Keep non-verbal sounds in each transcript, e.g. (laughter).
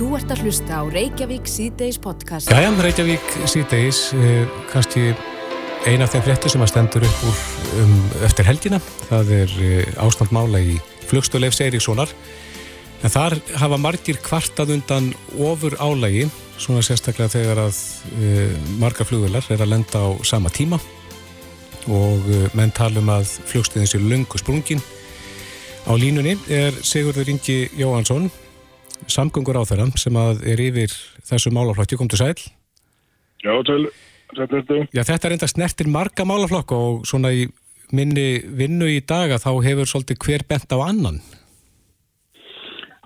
Þú ert að hlusta á Reykjavík síðdeis podcast. Jæja, Reykjavík síðdeis, eh, kannski eina af þeim fréttu sem að stendur upp úr um, eftir helgina. Það er eh, ástandmála í flugstöleifs Eiríkssonar. En þar hafa margir kvartað undan ofur álægi, svona sérstaklega þegar að eh, marga flugvelar er að lenda á sama tíma og eh, menn talum að flugstöðin sé lungu sprungin. Á línunni er Sigurður Ingi Jóhansson, samgöngur á þeirra sem er yfir þessu málaflokki, kom til sæl. Já, til. Já, þetta er enda snertir marga málaflokk og svona í minni vinnu í dag að þá hefur svolítið hver bent á annan.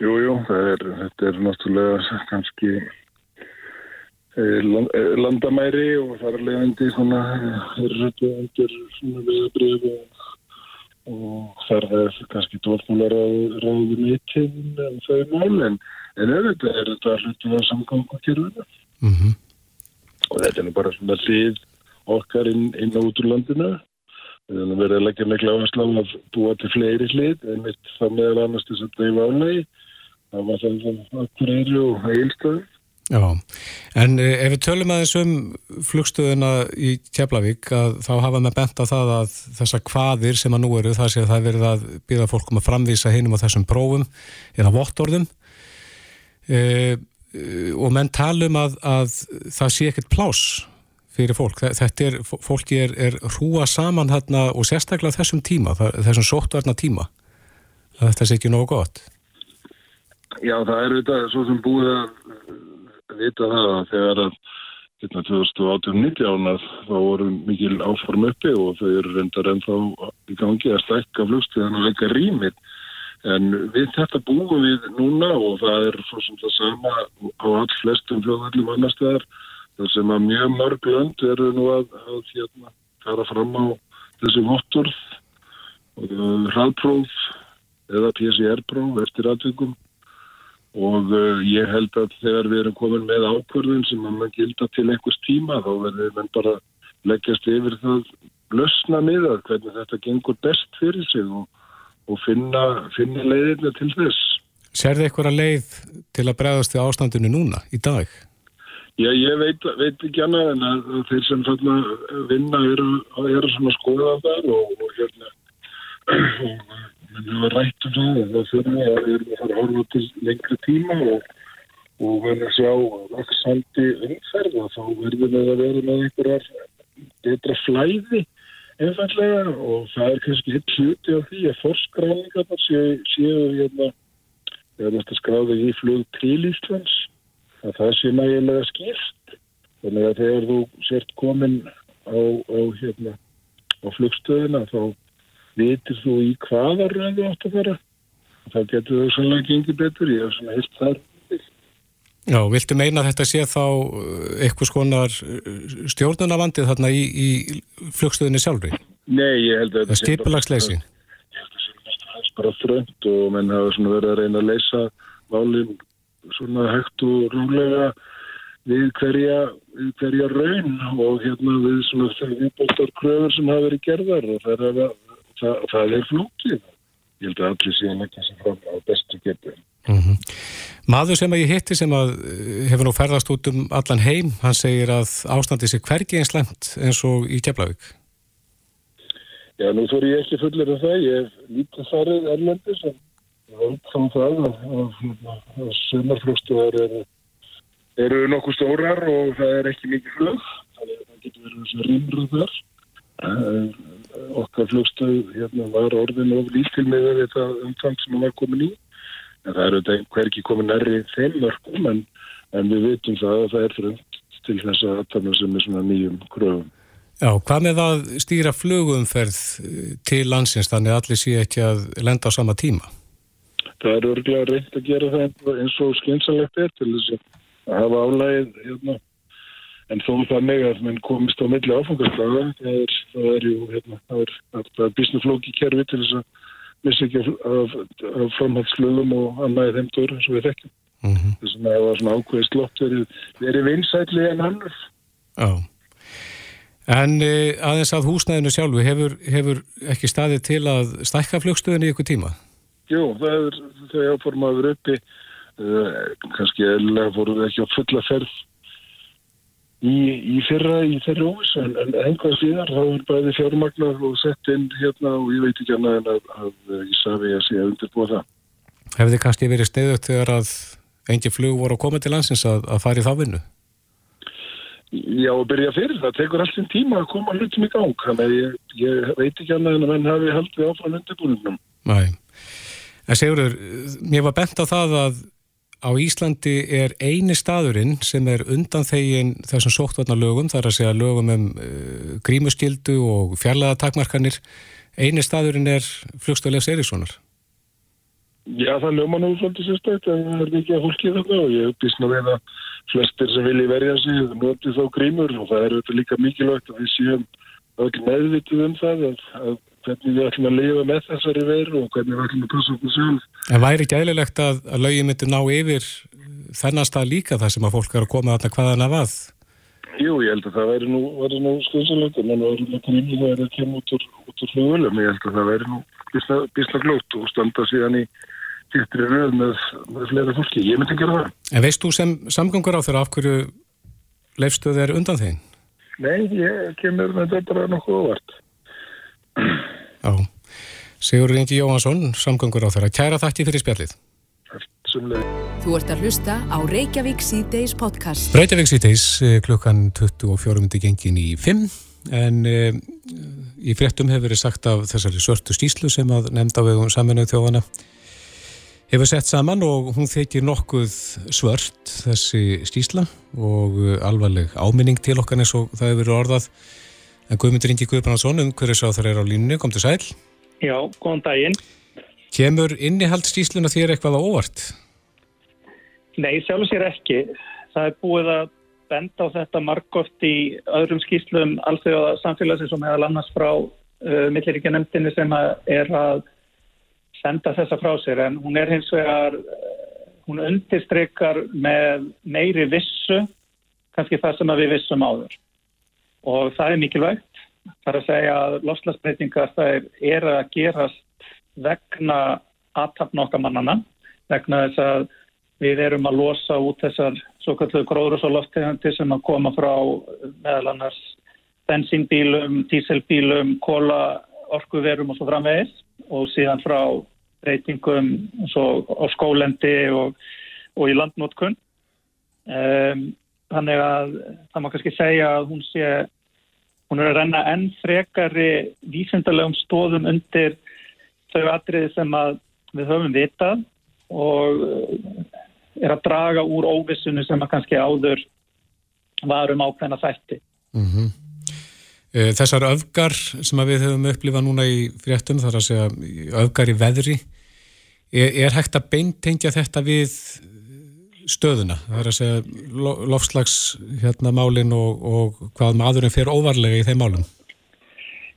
Jú, jú, er, þetta er náttúrulega kannski eh, land, eh, landamæri og það er leiðandi svona, er þetta undir svona viðabrið og, og þar er kannski að ráðu mittin en þau mál, en, en auðvitað er þetta hlutu að samgangu kjöruna. Mm -hmm. Og þetta er nú bara svona hlið okkar inn, inn á út úr landinu. Við erum verið að leggja miklu áherslu á að búa til fleiri hlið, en mitt það meðal annars þess að það er válegi. Það var það okkur eru og heilstöðu. Já, en eh, ef við tölum aðeins um flugstöðuna í Keflavík að þá hafa með bent á það að þessa hvaðir sem að nú eru það sé að það er verið að býða fólkum að framvísa hinum á þessum prófum eða vottorðum e, og menn talum að, að það sé ekkert plás fyrir fólk. Þetta er, fólki er, er hrúa saman hérna og sérstaklega þessum tíma, þessum sóttvarna tíma þetta sé ekki nógu gott. Já, það er þetta svo sem búið að vita það að þegar að 2018-19 þá voru mikil áform uppi og þau eru reyndar ennþá í gangi að stækka flugstíðan og leika rýmið en við þetta búum við núna og það er svo sem það sama á all flestum fljóðallum annar staðar þar sem að mjög mörg lönd eru nú að, að hérna, fara fram á þessi votturð og hraðpróf eða PCR-próf eftir aðtökum og uh, ég held að þegar við erum komin með ákvörðun sem að mann gilda til einhvers tíma þá verður mann bara leggjast yfir það lösna miða hvernig þetta gengur best fyrir sig og, og finna, finna leiðina til þess. Serði eitthvað leið til að bregðast því ástandinu núna í dag? Já, ég veit, veit ekki annað en að þeir sem þarna vinna eru, eru svona skoðað þar og, og hérna (clears throat) og menn hefur rætt um það það fyrir að við erum að fara að horfa til lengri tíma og, og verðum að sjá vaksandi umferð og þá verðum við að vera með einhverjar betra flæði einfallega og það er kannski hitt hluti af því að forskráningarna séu, séu hérna, eða næsta skráði í flug til Íslands að það sé nægilega skýrt. Þannig að þegar þú sért komin á, á, hérna, á flugstöðina þá vitir þú í hvaða röðu átt að fara? Þá getur þau sannlega gengið betur ég hef svona heilt þar Já, viltu meina að þetta sé þá eitthvað skonar stjórnunavandið þarna í, í flugstöðinni sjálfri? Nei, ég held að þetta sé skipulagsleysi Ég held að þetta sé bara þrönd og menn hafa svona verið að reyna að leysa válinn svona hægt og rúlega við hverja, við hverja raun og hérna við svona þegar viðbóltar kröfur sem hafa verið gerðar og það er að það, það er flókið. Ég held að allir síðan ekki sem fram á bestu getur. Mm -hmm. Maður sem að ég hitti sem að eh, hefur nú ferðast út um allan heim, hann segir að ástandi sé hvergi eins lengt eins og í Keflavík. Já, nú þór ég ekki fullir af það. Ég hef lítið farið erlendis en ég veit þá það að, að, að sumarflugstuðar eru, eru nokkuð stórar og það er ekki mikið flug. Þannig að það getur verið þess að rýmra þar. Okkar flugstöð hérna, var orðin of lítil með þetta umfang sem var komin í. En það eru þetta hverki komin nærri þeim mörgum en, en við veitum það að það er frönd til þess að aðtana sem er svona nýjum kröfum. Já, hvað með að stýra flugumferð til landsins þannig að allir sé ekki að lenda á sama tíma? Það er örglega reynd að gera það eins og skynsalegt er til þess að hafa álægið hérna. En þó þannig að mann komist á milli áfangarslaga það er, það ju hérna, það er, er bísnuflóki kerfi til þess að missa ekki af, af framhaldslögum og annaðið þeimtur eins og við þekkjum. Mm -hmm. Þess að það var svona ákveðið slott verið, verið vinsætli en annars. Já. En uh, aðeins að húsnæðinu sjálfu, hefur, hefur ekki staðið til að stækka flugstöðinu í ykkur tíma? Jú, það er þegar áforma að vera uppi uh, kannski eðlilega fórum við ekki á fulla ferð í, í fyrra í þeirri óvis en, en einhvað síðar þá er bæði fjármagnar og sett inn hérna og ég veit ekki annað en að, að ég safi að sé að undirbúa það. Hefði þið kannski verið sniðut þegar að engi flug voru að koma til landsins að, að fara í þá vinnu? Já, að byrja fyrir það tekur alltaf tíma að koma hlutum í gang þannig að ég, ég veit ekki annað en að menn hafi haldið áfram undirbúinum. Næ, en Sigurður, mér var bent á það að á Íslandi er eini staðurinn sem er undan þegin þessum sóttvarnalögum, þar að segja lögum um uh, grímuskildu og fjarlæða takmarkanir, eini staðurinn er flugstöðlegs Erikssonar. Já, það lögma nú svolítið sérstætt en það er ekki að fólkið þetta og ég uppbísna við að flestir sem vilji verja sig notið þá grímur og það er auðvitað líka mikilvægt að við séum öll meðvitið um það að, að hvernig við ætlum að lifa með þessari veru og hvernig við ætlum að passa okkur sjálf. En væri ekki eðlilegt að, að lögum myndi ná yfir þennan stað líka þar sem að fólk er að koma þarna hvaðan af að? Jú, ég held að það væri nú, nú skynsalegt en það væri nú grímið það er að kemja út úr, úr flugulum. Ég held að það væri nú bísla glótt og standa síðan í dýttri röð með, með fleira fólki. Ég myndi ekki að það. En veist þú sem samgangur á þeirra af hverju leifstöð er undan þeim? Nei, ég kemur með þetta bara nokkuð óvart. Já, Sigur Ingi Jóhansson, samgangur á þeirra. Kæra þakki fyrir spjallið. Þú ert að hlusta á Reykjavík C-Days podcast. Reykjavík C-Days eh, klukkan 24. gengin í 5 en e, í fréttum hefur verið sagt af þessari svörtu stíslu sem að nefnda á vegum saminuð þjóðana hefur sett saman og hún þykir nokkuð svört þessi stísla og eh, alvarleg áminning til okkar eins og það hefur verið orðað en Guðmundur Ingi Guðbrandsson umhverjus á þar er á línunni, kom til sæl Já, góðan daginn Kemur innihald stísluna þér eitthvað á óvart? Nei, sjálf sér ekki. Það er búið að benda á þetta margóft í öðrum skýslum alþjóða samfélagsins og meðal annars frá uh, milliríkja nefndinni sem að er að senda þessa frá sér en hún er hins vegar, uh, hún undirstrykkar með meiri vissu, kannski það sem við vissum áður. Og það er mikilvægt. Það er að segja að lofslagsbreytingar það er, að gerast vegna aðtapna okkar mannana vegna þess að við erum að losa út þessar svo kallu gróðrús og loftegandi sem að koma frá meðal annars bensínbílum, díselbílum, kóla, orkuverum og svo framvegis og síðan frá reytingum á skólendi og, og í landnótkun. Um, þannig að það má kannski segja að hún sé, hún er að renna enn frekari vísindarlegum stóðum undir þau atriði sem við höfum vitað og eh, er að draga úr óvissunni sem að kannski áður varum ákveðna þætti. Mm -hmm. Þessar öfgar sem við höfum upplifað núna í fréttum, þar að segja öfgar í veðri, er, er hægt að beintengja þetta við stöðuna? Það er að segja lofslags hérna, og, og hvað maðurinn fer óvarlega í þeim málum?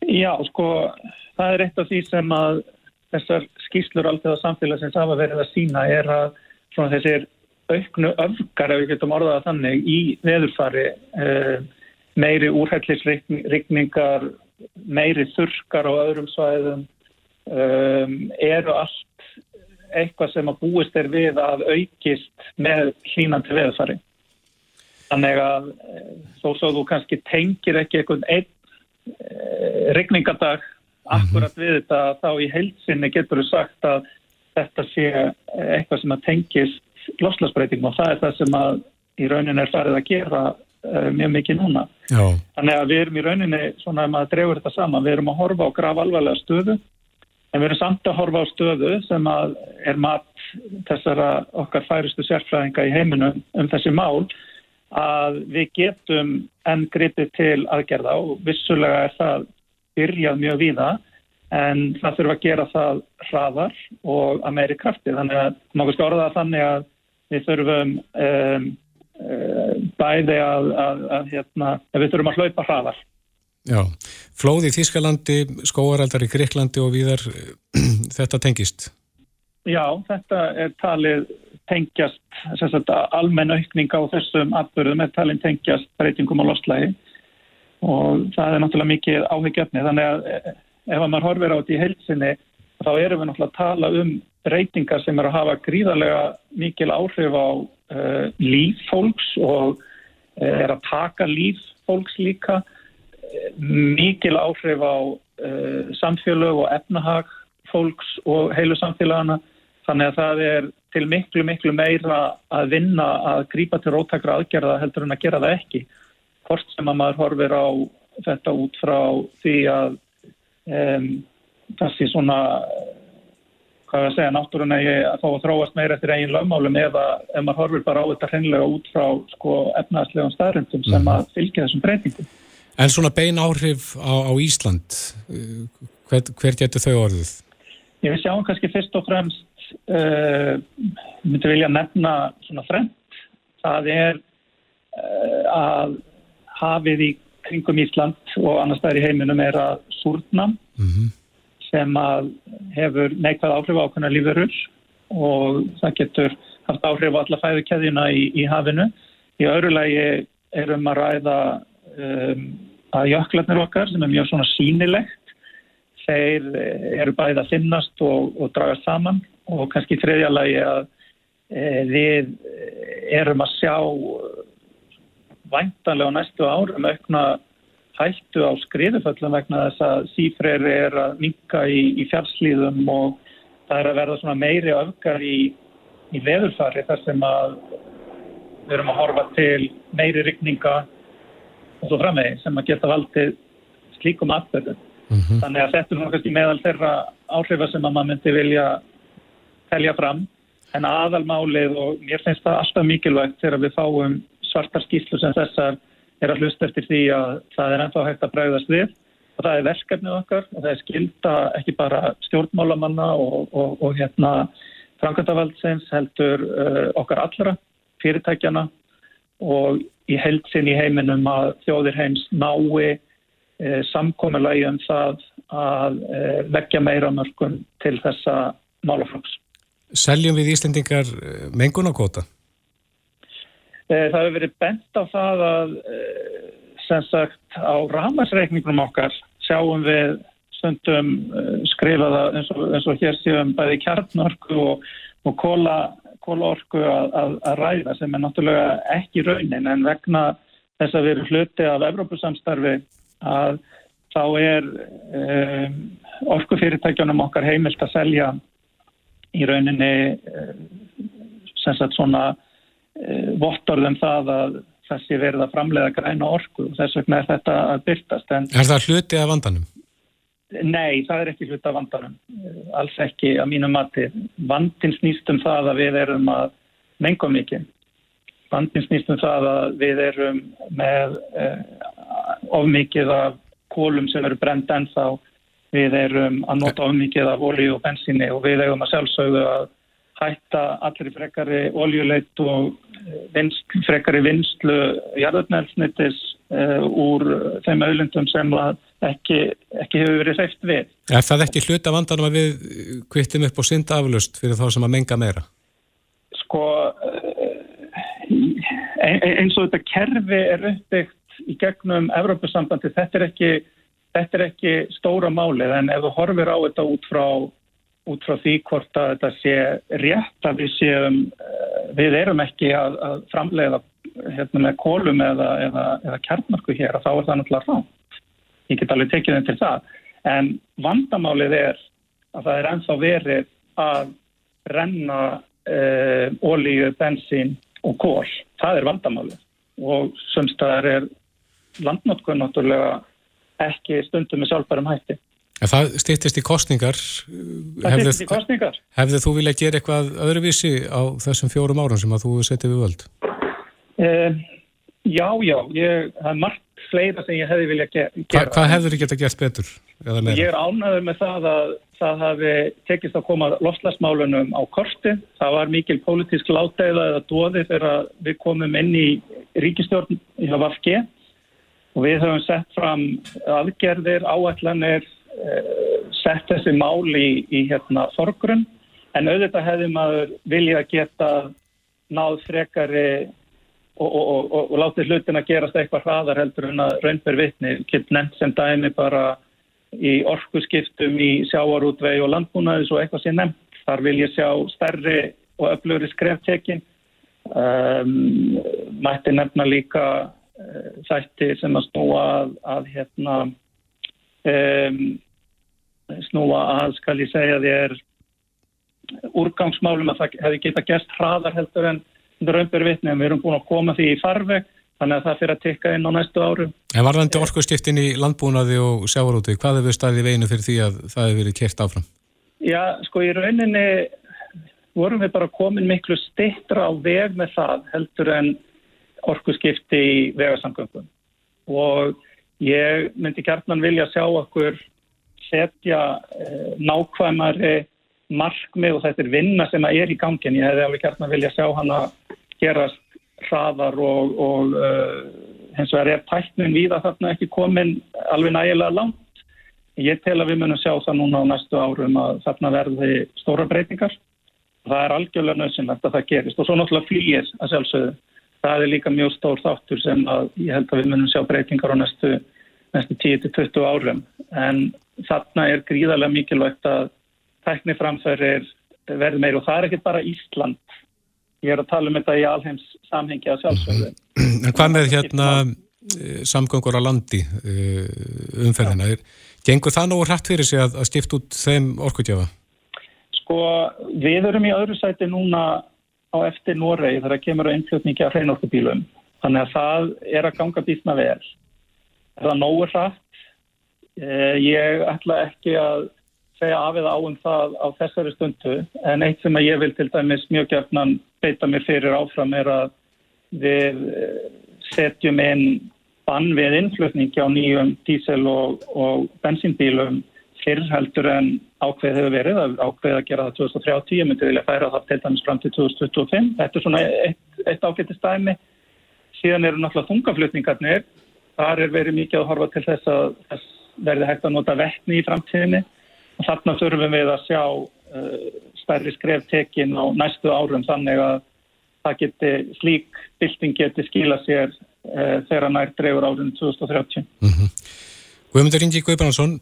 Já, sko, það er eitt af því sem að þessar skýslur alltaf samfélagsins hafa verið að sína er að þessir auknu öfgar, ef við getum orðað þannig, í veðurfari eh, meiri úrhællisrykningar, meiri þurkar á öðrum svæðum um, eru allt eitthvað sem að búist er við að aukist með hlínandi veðurfari. Þannig að þó svo þú kannski tengir ekki einhvern einn e, rykningadag akkurat við þetta þá í heilsinni getur þú sagt að þetta sé eitthvað sem að tengist loslasbreytingum og það er það sem að í rauninni er farið að gera mjög mikið núna. Já. Þannig að við erum í rauninni svona að maður drefur þetta saman, við erum að horfa á graf alvarlega stöðu en við erum samt að horfa á stöðu sem að er mat þessara okkar færistu sérfræðinga í heiminum um þessi mál að við getum enn gripið til aðgerða og vissulega er það byrjað mjög víða en það þurfa að gera það hraðar og að meiri krafti. Þannig að sko orða þannig að við þurfum um, um, bæði að, að, að hérna, við þurfum að hlaupa hraðar Já, flóði í Þískalandi, skóaraldar í Greiklandi og viðar (clears throat) þetta tengist? Já, þetta er talið tengjast almenn aukning á þessum atbyrðum er talið tengjast breytingum á loslægi og það er náttúrulega mikið áhyggjöfni þannig að eh, ef maður horfir á þetta í heilsinni þá erum við náttúrulega að tala um breytingar sem er að hafa gríðarlega mikil áhrif á uh, líf fólks og uh, er að taka líf fólks líka mikil áhrif á uh, samfélög og efnahag fólks og heilu samfélagana þannig að það er til miklu miklu meira að vinna að grípa til róttakra aðgerða heldur en að gera það ekki hvort sem að maður horfir á þetta út frá því að um, þessi svona hvað er að segja, náttúrun að ég fá að þróast meira eftir eigin lögmálum eða ef maður horfir bara á þetta hreinlega út frá sko, efnaðslegum staðrindum sem mhm. að fylgja þessum breytingum. En svona bein áhrif á, á Ísland, hver, hver getur þau orðið? Ég vil sjá kannski fyrst og fremst, uh, myndi vilja nefna svona fremd. Það er uh, að hafið í kringum Ísland og annars þær í heiminum er að súrna mm -hmm. sem að hefur neikvæð áhrif á okkurna lífurur og það getur haft áhrif á alla fæðukæðina í, í hafinu. Í öðru lagi erum að ræða um, að jöklarnir okkar sem er mjög svona sínilegt þeir eh, eru bæðið að finnast og, og draga saman. Og kannski þriðja lagi að e, við erum að sjá væntanlega næstu árum aukna hættu á skriðuföllum vegna þess að sífreyri er að minka í, í fjárslíðum og það er að verða svona meiri öfgar í, í veðurfari þar sem að við erum að horfa til meiri rykninga og svo framvegi sem að geta valdið slíkum aðbörðum. Mm -hmm. Þannig að þetta er svona kannski meðal þeirra áhrifa sem að maður myndi vilja telja fram en aðalmálið og mér finnst það alltaf mikilvægt þegar við fáum svartar skýslu sem þessar er að hlusta eftir því að það er ennþá hægt að bræðast við og það er verkefnið okkar og það er skilda ekki bara stjórnmálamanna og, og, og hérna framkvæmdavaldsins heldur uh, okkar allra fyrirtækjana og í heldsinn í heiminum að þjóðir heims nái e, samkomiðlagi um það að e, leggja meira mörgum til þessa málaflóks. Seljum við Íslendingar eh, mengunarkota? Það hefur verið bent á það að sem sagt á ramarsreikningum okkar sjáum við stundum skrifaða eins og, eins og hér séum bæði kjarnarku og, og kóla kólorku að, að, að ræða sem er náttúrulega ekki raunin en vegna þess að við erum hluti af Evrópusamstarfi að þá er um, orkufyrirtækjunum okkar heimilt að selja í rauninni um, sem sagt svona um, vottorðum það að þessi verða framlega græna orku og þess vegna er þetta að byrtast. En, er það hluti af vandanum? Nei, það er ekki hlut af vandanum, alls ekki að mínu mati. Vandin snýst um það að við erum að menga mikið. Vandin snýst um það að við erum með eh, of mikið af kólum sem eru brend ennþá. Við erum að nota of mikið af olíu og bensíni og við erum að sjálfsögðu að hætta allir frekari oljuleit og eh, vinst, frekari vinstlu jarðarnælsnitis uh, úr þeim auðlundum sem ekki, ekki hefur verið hreift við. Er það ekki hluta vandanum að við kvittum upp og synda aflust fyrir þá sem að menga meira? Sko, uh, eins og þetta kerfi er uppbyggt í gegnum Evrópussambandi, þetta er ekki, þetta er ekki stóra málið en ef þú horfir á þetta út frá út frá því hvort að þetta sé rétt að við séum, eh, við erum ekki að, að framleiða hérna með kólum eða, eða, eða kjarnarku hér og þá er það náttúrulega ránt. Ég get alveg tekið til það. En vandamálið er að það er ennþá verið að renna eh, ólíu, bensín og kól. Það er vandamálið og sömstaðar er landnótkun náttúrulega ekki stundum með sjálfbærum hætti. En það stýttist í kostningar. Það stýttist í kostningar. Hefðu þú viljað gera eitthvað öðruvísi á þessum fjórum árum sem að þú setið við völd? Uh, já, já. Ég, það er margt fleira sem ég hefði viljað gera. Hva, hvað hefður þið getað gert betur? Ég er ánaður með það að það hafi tekist að koma lofslagsmálunum á korti. Það var mikil pólitísk látæða eða dóði þegar við komum inn í ríkistjórn í Havafge og við höfum sett fram aðgerðir, áætlanir Eh, sett þessi mál í, í hérna þorgrunn en auðvitað hefði maður vilja geta náð frekari og, og, og, og látið hlutin að gerast eitthvað hraðar heldur en að raunfer vittni, kipt nefnt sem dæmi bara í orkuskiptum í sjáarútvei og landbúnaðis og eitthvað sem nefnt Þar vil ég sjá stærri og öflugri skreftekin. Um, mætti nefna líka uh, þætti sem að snúa að, að hérna um, snúa að, skal ég segja þér úrgangsmálum að það hefði geta gert hraðar heldur en raunbur vitni en við erum búin að koma því í farveg þannig að það fyrir að tikka inn á næstu árum. En varðandi orkuðskiptin í landbúnaði og sjávarúti, hvað hefur staðið veginu fyrir því að það hefur verið kert áfram? Já, sko í rauninni vorum við bara komin miklu stittra á veg með það heldur en orkuðskipti í vegarsamgöngum og ég myndi gertnan vilja sjá okkur setja eh, nákvæmari markmið og þetta er vinna sem er í gangin. Ég hefði alveg gertnan vilja sjá hana gerast hraðar og, og uh, hens vegar er tæknin við að þarna ekki komin alveg nægilega langt. Ég tel að við munum sjá það núna á næstu árum að þarna verði stóra breytingar. Það er algjörlega nöðsynlegt að það gerist og svo náttúrulega flýir að sjálfsögðu. Það er líka mjög stór þáttur sem að ég held að við munum sjá breytingar á næstu, næstu 10-20 árum. En þarna er gríðarlega mikilvægt að tækni framfærir verði meir og það er ekki bara Ísland ég er að tala um þetta í alheims samhengi að sjálfsögðu. En hvað með hérna eh, samgöngur á landi eh, umferðina? Gengur það nógu hrætt fyrir sig að, að stifta út þeim orkutjöfa? Sko, við erum í öðru sæti núna á eftir Noregi þegar kemur að innflutningi af hreinorkubílum. Þannig að það er að ganga býtna vel. Það er nógu hrætt. Eh, ég ætla ekki að segja af eða á um það á þessari stundu. En eitt sem að ég vil til dæmis mjög gefnan beita mér fyrir áfram er að við eh, setjum inn bann við innflutningi á nýjum dísel og, og bensínbílum fyrr heldur en ákveð hefur verið. Að ákveð að gera það 2030 ég myndi vilja færa það til dæmis fram til 2025 þetta er svona eitt, eitt ágættist dæmi. Síðan eru náttúrulega þungaflutningarnir. Þar er verið mikið að horfa til þess að þess verði hægt að nota vettni í framtíðinni þarna þurfum við að sjá uh, stærri skreftekin á næstu árum þannig að það geti slík bylting geti skila sér uh, þegar nær drefur árum 2030. Mm -hmm. Guðmundur Ingi Guðbrandsson,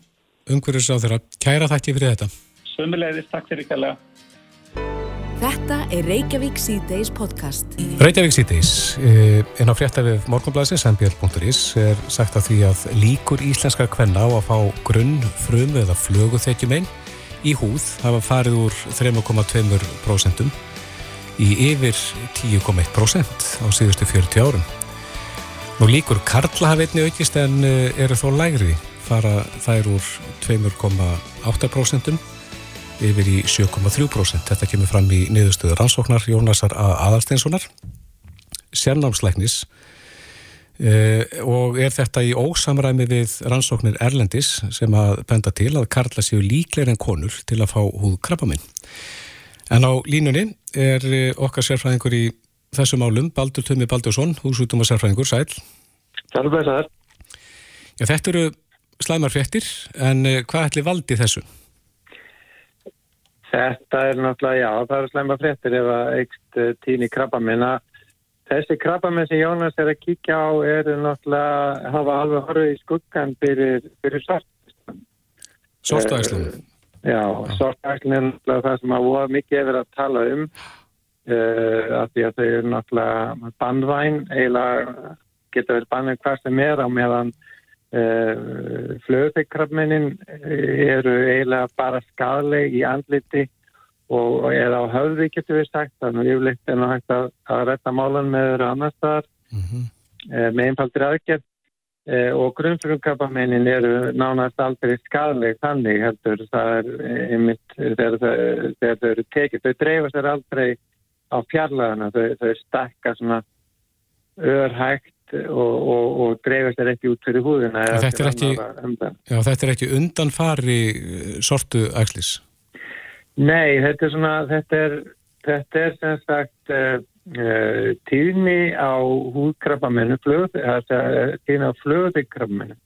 umhverjus á þeirra, kæra þætti fyrir þetta. Sumulegðist, takk fyrir kælega. Þetta er Reykjavík C-Days podcast. Reykjavík C-Days, eh, en á fréttafið morgunblæsins mbl.is er sagt að því að líkur íslenska kvenna á að fá grunn, frum eða flöguþekjum einn í húð hafa farið úr 3,2% í yfir 10,1% á síðustu 40 árum. Nú líkur Karla hafa einni aukist en eh, eru þó lægri fara þær úr 2,8% yfir í 7,3%. Þetta kemur fram í niðurstöður rannsóknar Jónasar Aðalsteinssonar, sérnámsleiknis eh, og er þetta í ósamræmi við rannsóknir Erlendis sem að benda til að karla séu líklegir en konur til að fá húð krabbaminn. En á línunni er eh, okkar sérfræðingur í þessum álum, Baldur Tömi Baldursson, húsútuma sérfræðingur, sæl. Sælverðar. Þetta eru slæmar fréttir, en eh, hvað ætli valdi þessu? Þetta er náttúrulega, já, það er slemma fréttir ef að eikst eh, tíni krabbaminn að þessi krabbaminn sem Jónas er að kíkja á eru náttúrulega hafa alveg horfið í skuggan fyrir, fyrir sortæslun. Sortæslun? Uh, já, sortæslun er náttúrulega það sem að voða mikið hefur að tala um uh, af því að þau eru náttúrulega bandvæn, eiginlega geta verið bandvæn hvað sem er á meðan Uh, flöðuþykkrafmennin eru eiginlega bara skadleg í andliti og eða á höfði getur við sagt. Þannig að yfirleitt er náttúrulega hægt að, að retta málan með þeirra annar staðar. Mm -hmm. með einfaldir uh, og grunnfrumkrafamennin eru nánast aldrei skadleg þannig heldur. Það er einmitt þegar þau eru tekið þau dreifast þeir aldrei á fjarlagana þau, þau stakka svona örhægt og, og, og dreifast er ekki út fyrir húðina þetta er ekki, já, þetta er ekki undanfari eh, sortu ægslis Nei, þetta er svona þetta er, þetta er sem sagt uh, tíðni á húðkrabbamennu tíðni á flöðikrabbamennu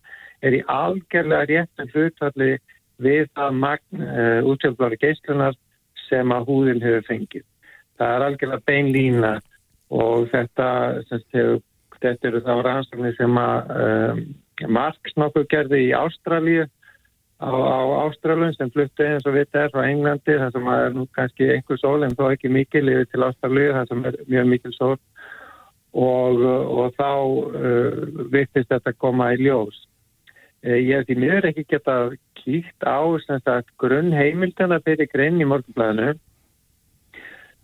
er í algjörlega réttin hlutvalli við það magn uh, útjöfnblári geyslunar sem að húðin hefur fengið. Það er algjörlega bein lína og þetta hefur Þetta eru þá rannsóknir sem að um, Marx nokkuð gerði í Ástralíu á, á Ástralun sem flutti eins og við er frá Englandi þar sem er nú kannski einhver sól en þó ekki mikil yfir til Ástralju þar sem er mjög mikil sól og, og þá uh, vittist þetta koma í ljós. Uh, ég hef því mér ekki geta kýkt á grunn heimildana fyrir grein í morgunblæðinu.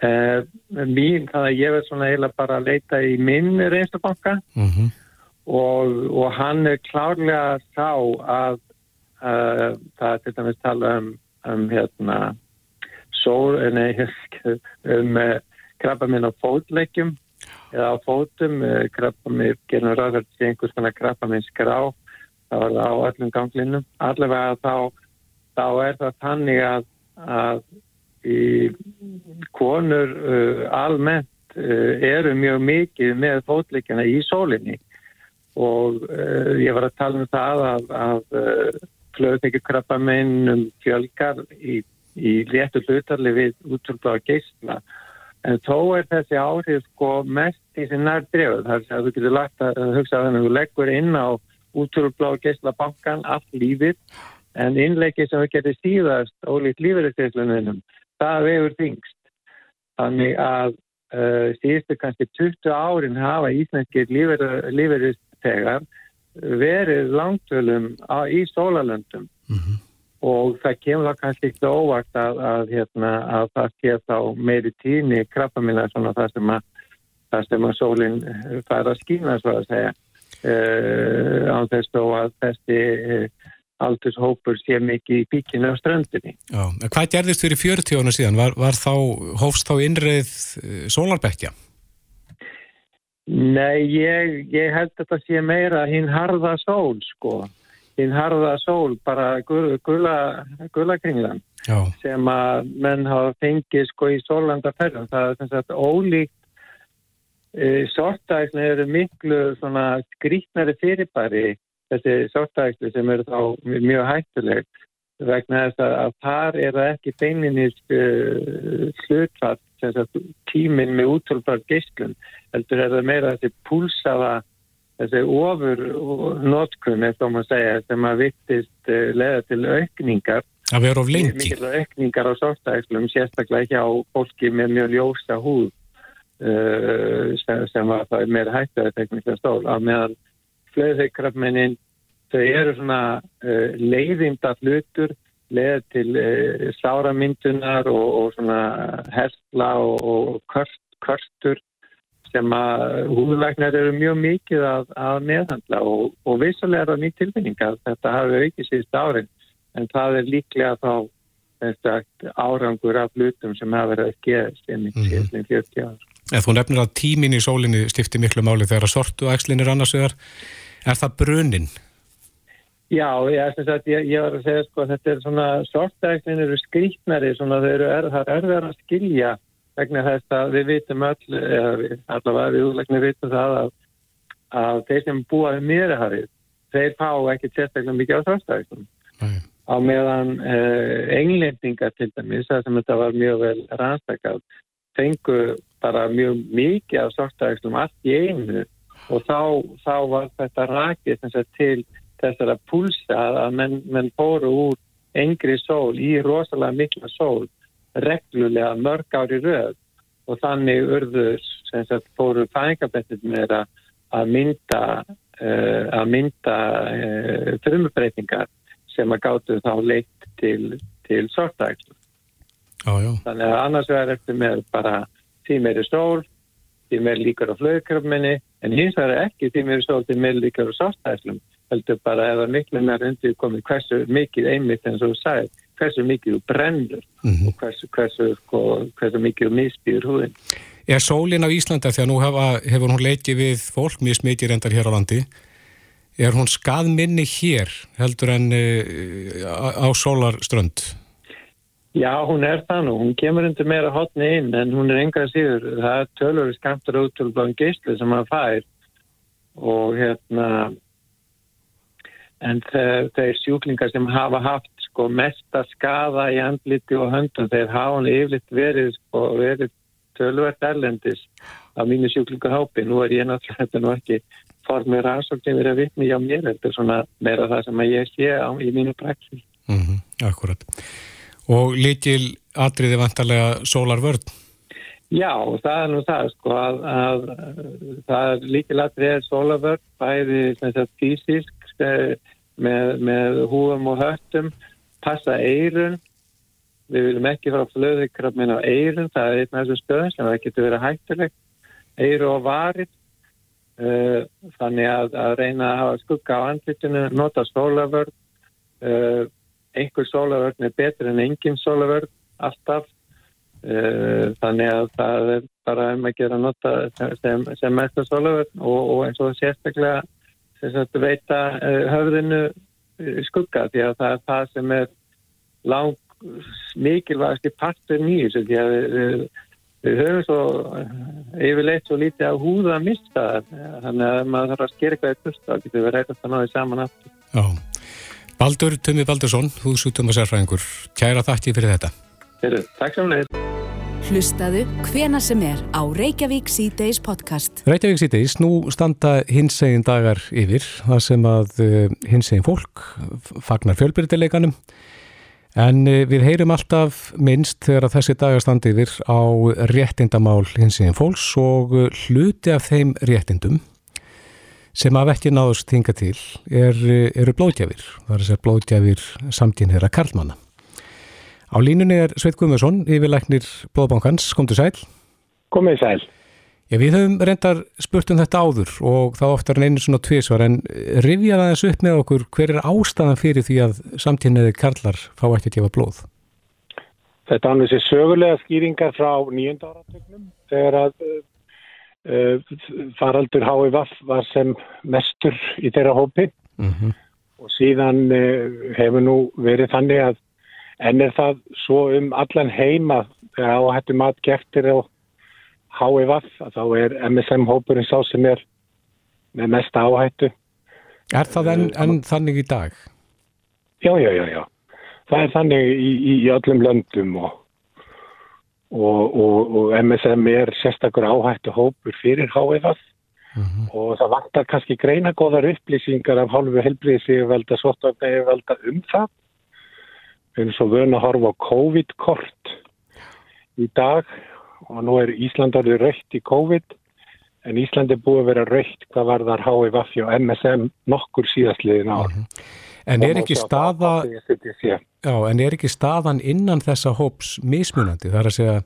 Uh, mín, þannig að ég verð svona eiginlega bara að leita í minn reynslubanka. Mm -hmm. og, og hann er klárlega sá að Uh, það er til dæmis tala um, um hérna sól, eh, nei, (laughs) um uh, krabba minn á fótleikjum eða á fótum, krabba minn gerur ræðar til einhvers konar krabba minn skrá, það var það á öllum ganglinum, allavega þá þá er það tannig að, að konur almennt eru mjög mikið með fótleikjana í sólinni. Og ég var að tala um það að, að flöðutekjukrabba meinum fjölgar í, í léttu hlutarli við útrúbláða geysla en þó er þessi áhrif sko mest í sem nær drefð þar sem þú getur lagt að hugsa að þú leggur inn á útrúbláða geysla bankan allt lífið en innleikið sem þú getur síðast ólíkt lífeyriðsgeyslunum það vefur þingst þannig að uh, síðustu kannski 20 árin hafa íslenskir lífeyriðstegar verið langtölum í sólalöndum mm -hmm. og það kemur það kannski ekki óvart að, að, hérna, að það sé þá meiri tíni krabbamina svona það sem að, það sem að sólinn fær að skýna svo að segja. Uh, á þess að þessi aldurshópur sé mikið í píkinu á strandinni. Já, hvað gerðist fyrir 40 ára síðan? Var, var þá, hófst þá innreið uh, sólarbekkja? Nei, ég, ég held að þetta sé meira hinn harða sól, sko. Hinn harða sól, bara gula kringlan sem að menn hafa fengið sko í sólandaferðum. Það er sem sagt ólíkt e, sortæksni eru miklu svona skrítnari fyrirbæri þessi sortæksni sem eru þá mjög hættulegt vegna þess að þar er það ekki beininist uh, slutfatt tíminn með útölbar geyslun heldur er það meira þessi púlsaða þessi ofur notkunn eftir að maður segja sem að vittist uh, leða til aukningar. Að vera of lengi. Aukningar á sortækslum sérstaklega ekki á fólki með mjög ljósa húð uh, sem, sem að það meira hættuði tekníska stól að meðan flöðhaukrafmennin þau eru svona uh, leiðinda hlutur leða til uh, sáramyndunar og, og svona hersla og, og körst, körstur sem að húðvæknar eru mjög mikið að, að meðhandla og, og vissulega er það nýtt tilfinninga þetta hafi aukið síðust árin en það er líklega þá sagt, árangur af hlutum sem hafa verið að geðast inn í síðan 40 ár. Eða þú nefnir að tímin í sólinni stifti miklu máli þegar að sortu æxlin er annars vegar. Er það bruninn? Já, ég, sagt, ég, ég var að segja sko að þetta er svona sortæknin eru skrítnari svona þau eru er, það er erfiðar að skilja vegna þess að við vitum öll eða allavega við útlæknir vitum það að, að þeir sem búaði mýrihafið, þeir fá ekki sérstaklega mikið á sortæknum á meðan eh, englendingar til dæmis, það sem þetta var mjög vel rannstakað, fengu bara mjög mikið á sortæknum allt í einu og þá, þá var þetta rakið til þessara púlsa að menn, menn fóru úr engri sól í rosalega mikla sól reglulega mörg ári röð og þannig urður sem sagt fóru fængabettir með að mynda uh, að mynda uh, frumbreytingar sem að gáttu þá leitt til, til sortækslu. Þannig að annars verður eftir með bara því meiri sól, því meiri líkar á flögkrafminni en hins vegar ekki því meiri sól, því meiri líkar á sortækslum heldur bara ef það miklu nær undir komið hversu mikið einmitt eins og þú sagði, hversu mikið þú brennur mm -hmm. og hversu, hversu, sko, hversu mikið þú misbýður húðin. Er sólinn á Íslanda þegar nú hefa, hefur hún leikið við fólk mjög smikið reyndar hér á landi er hún skadminni hér heldur en uh, á sólarströnd? Já, hún er það nú. Hún kemur undir meira hotni inn en hún er enga síður. Það er tölur skamtur út til bláðin geyslu sem hann fær og hérna en þeir sjúklingar sem hafa haft sko mesta skada í andliti og höndum þeir hafa hann yfirleitt verið sko verið tölvert erlendis af mínu sjúklingahópi. Nú er ég náttúrulega þetta nú ekki formið rannsókn sem er að vitni hjá mér. Þetta er svona meira það sem ég sé á, í mínu praxis. Mm -hmm, akkurat. Og líkil atriði vantarlega sólarvörn? Já, það er nú það sko að, að það er líkil atriði sólarvörn, bæði físisk eh, með, með húum og höttum, passa eirun, við viljum ekki fara að flöðu krabmin á eirun, það er einn af þessum stöðum sem það getur verið hættulegt, eiru og varit, uh, þannig að, að reyna að hafa skugga á andlitinu, nota sólavörn, uh, einhver sólavörn er betur en engin sólavörn, alltaf, uh, þannig að það er bara um að gera nota sem, sem mest að sólavörn og, og eins og sérstaklega sagt, veita höfðinu skugga því að það er það sem er lang mikilvægast í partur nýjus því að við, við höfum svo yfirleitt svo lítið að húða að mista þannig að maður þarf að skera eitthvað í pusta og getur við reytast að náðu saman aftur. Já. Baldur Tömi Baldursson, húsútum og sérfræðingur, kæra þakki fyrir þetta. Heru, takk saman. Hlustaðu hvena sem er á Reykjavík C-Days podcast. Reykjavík C-Days, nú standa hinsegin dagar yfir, það sem að uh, hinsegin fólk fagnar fjölbyrdileikanum En eh, við heyrum alltaf minnst þegar að þessi dagastandi yfir á réttindamál hins eginn fólks og eh, hluti af þeim réttindum sem af ekki náðust hinga til er, eru blóðgjafir. Það er þessar blóðgjafir samtínherra Karlmanna. Á línunni er Sveit Guðmjörsson, yfirleiknir Blóðbankans. Komdu sæl. Komið sæl. Já, við höfum reyndar spurt um þetta áður og þá oftar en einu svona tvísvar en rifja það þessu upp með okkur hver er ástæðan fyrir því að samtíðniði karlar fá ekki að gefa blóð? Þetta er þessi sögulega skýringar frá nýjönda áratögnum þegar að faraldur HIVF var sem mestur í þeirra hópi mm -hmm. og síðan uh, hefur nú verið þannig að enn er það svo um allan heima þegar áhættu mat geftir og HIVF, þá er MSM-hópurinn sá sem er með mesta áhættu. Er það enn en þannig í dag? Já, já, já, já. Það er þannig í, í, í öllum löndum og, og, og, og MSM er sérstaklega áhættu hópur fyrir HIVF mm -hmm. og það vantar kannski greina góðar upplýsingar af hálfu helbriðsíðvelda, svottvægnaðiðvelda um það. Erum svo vöna að horfa á COVID-kort í dag og nú er Ísland orðið raukt í COVID en Ísland er búið að vera raukt hvað var þar HIVF og MSM nokkur síðastliðin ár. Mm -hmm. En er staða já, en er ekki staðan innan þessa hóps mismunandi? Það er að segja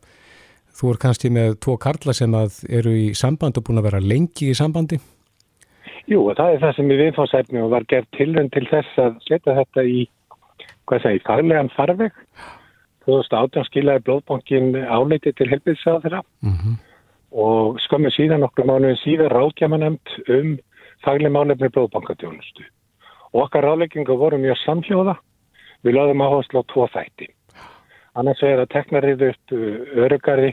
þú er kannski með tvo karla sem eru í samband og búin að vera lengi í sambandi? Jú, og það er það sem við viðfóðsæfni og var gert tilvönd til þess að setja þetta í hvað segir, faglegan farveg 2018 skilaði blóðbankin áleiti til helbiðsáð þeirra mm -hmm. Og skömmu síðan okkur mánuðin síðan ráðgjafanemt um fagleg málefni blóðbankatjónustu. Og okkar ráðleggingu voru mjög samhljóða. Við lögðum áherslu á tvo þætti. Annars er að teknarið upp uh, örugari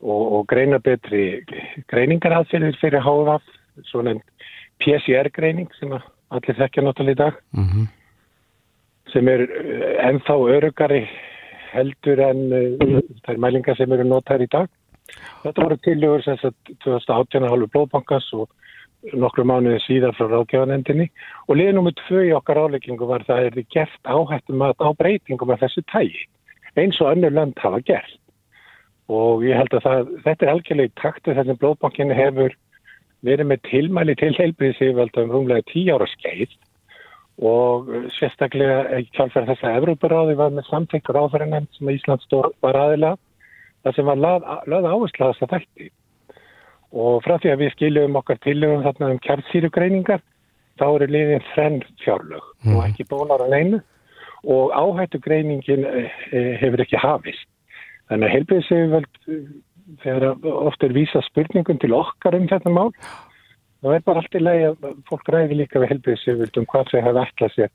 og, og greina betri greiningaraðfyrir fyrir HVF, svona PCR-greining sem allir þekkja náttúrulega í dag, mm -hmm. sem er uh, ennþá örugari heldur en uh, þær mælingar sem eru notaður í dag. Þetta voru tiljögur sem sagt 2018 hálfur blóðbankans og nokkru mánuði síðar frá ráðgjáðanendinni og liðið nummið tvö í okkar áleggingu var það að það er gert áhættum á breytingum af þessu tægi eins og önnur lönd hafa gert. Og ég held að það, þetta er algjörlega í taktu þess að blóðbankinni hefur verið með tilmæli til heilbriðsífald um rúmlega tí ára skeið. Og sérstaklega ekki kjálfæra þess að Evróparáði var með samtækkur áfæriðnefnd sem Íslands var aðila það sem var löð áherslu að þess að þætti. Og frá því að við skiljum okkar tilögum þarna um kjartsýrugreiningar þá eru liðin þrenn fjárlög mm. og ekki bólar á einu og áhættugreiningin eh, eh, hefur ekki hafist. Þannig að heilbíðsefjöld eh, þegar ofta er vísa spurningum til okkar um þetta mál það er bara allt í lagi að fólk ræði líka við helbriðsjöfildum hvað þau hafa ætlað sér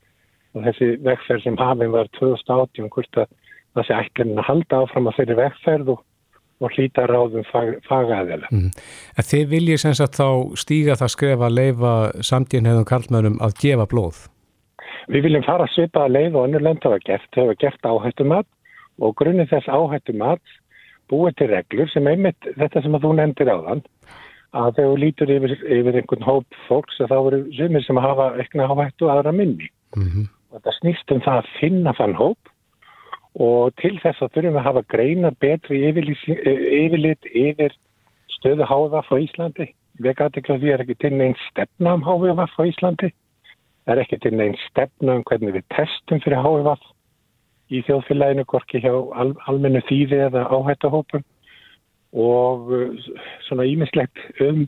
og þessi vegferð sem hafinn var 2018 hvort að það sé ætlinn að halda áfram að þeirri vegferð og, og hlýta ráðum fag, fagaðilega. Mm. En þið viljið sem sagt þá stíga það skrefa að leifa samtíðinheðum karlmönum að gefa blóð? Við viljum fara að svipa að leifa og önnur lönd hafa gert, hafa gert áhættumat og grunnið þess áhættumat búið til reglur sem einmitt þetta sem að þú nefndir á þann að þegar þú lítur yfir, yfir einhvern hóp fólks að þá eru sumir sem hafa eitthvað áhættu aðra minni. Mm -hmm. og Þetta snýst um það að finna þann hóp og til þess að þurfum við að hafa greina betri yfirlit yfir stöðu HVF á Íslandi. Við gæti ekki að því er ekki til neins stefna um HVF á Íslandi. Það er ekki til neins stefna um hvernig við testum fyrir HVF í þjóðfélaginu, gorki hjá al, almennu þýði eða áhættahópum og uh, svona ímislegt um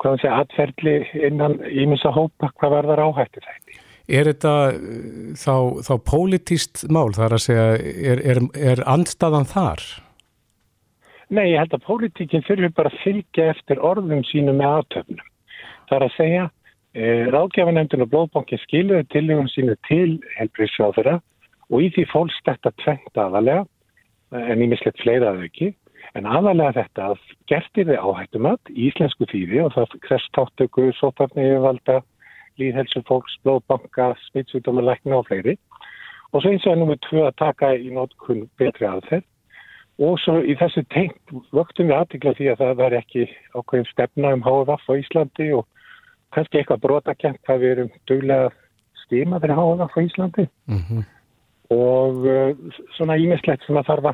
hvað sé atferðli innan ímissa hópa hvað var þar áhættu þetta. Er þetta uh, þá, þá pólitíst mál þar að segja, er, er, er andstaðan þar? Nei, ég held að pólitíkinn fyrir bara að fylgja eftir orðum sínum með aðtöfnum. Það er að segja, eh, ráðgjafanemndin og blóðbankin skiluði tilugum sínu til helbriðsjáðura og í því fólst þetta tvent aðalega, en ég mislett fleiraðu ekki, en aðalega þetta að gertir þið áhættumat í íslensku þýði og það krest táttöku, sótarni yfirvalda, líðhelsu fólks, blóðbanka, smittsvítumalækna og fleiri. Og svo eins og ennum við tvö að taka í nótkunn betri aðferð og svo í þessu tengt vöktum við aðtikla því að það var ekki ákveðin stefna um HVF á Íslandi og kannski eitthvað brotakent hvað við erum duglega stíma fyrir HVF á Íslandi. Mm -hmm og uh, svona ímislegt sem að þarf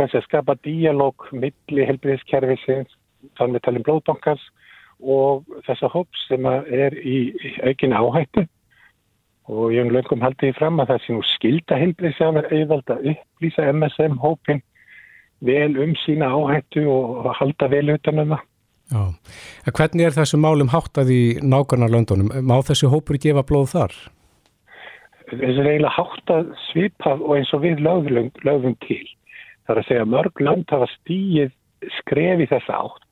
að skapa díalóg milli helbriðiskerfisins, þannig að tala um blóðbankars og þessa hóps sem er í aukin áhættu og ég hef lögum haldið fram að það sé nú skilda helbriðisjafar auðvald að upplýsa MSM hópin vel um sína áhættu og halda vel utanum það. Já, en hvernig er þessu málum háttað í nákvæmna löndunum? Má þessu hópur gefa blóð þar? þessu reyla hátt að svipað og eins og við lögum, lögum til. Það er að segja mörg lönd hafa stíið skrefi þessa átt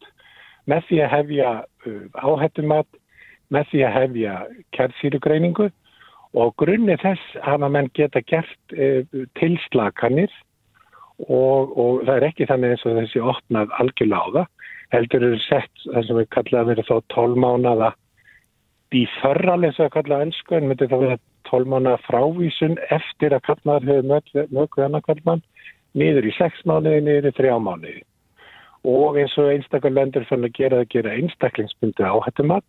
með því að hefja uh, áhættumat, með því að hefja kjærðsýrugreiningu og grunni þess hafa menn geta gert uh, tilslakanir og, og það er ekki þannig eins og þessi opnað það. Heldur eru sett það sem við kallaðum að vera þá tólmánada í förraleg sem við kallaðum önsku en myndi það vera tólmána frávísun eftir að kallmaður hefur mögðu annar kallmann niður í sex mánuði, niður í þrjá mánuði. Og eins og einstakar lendur fann að gera að gera einstaklingsbundi áhættumat.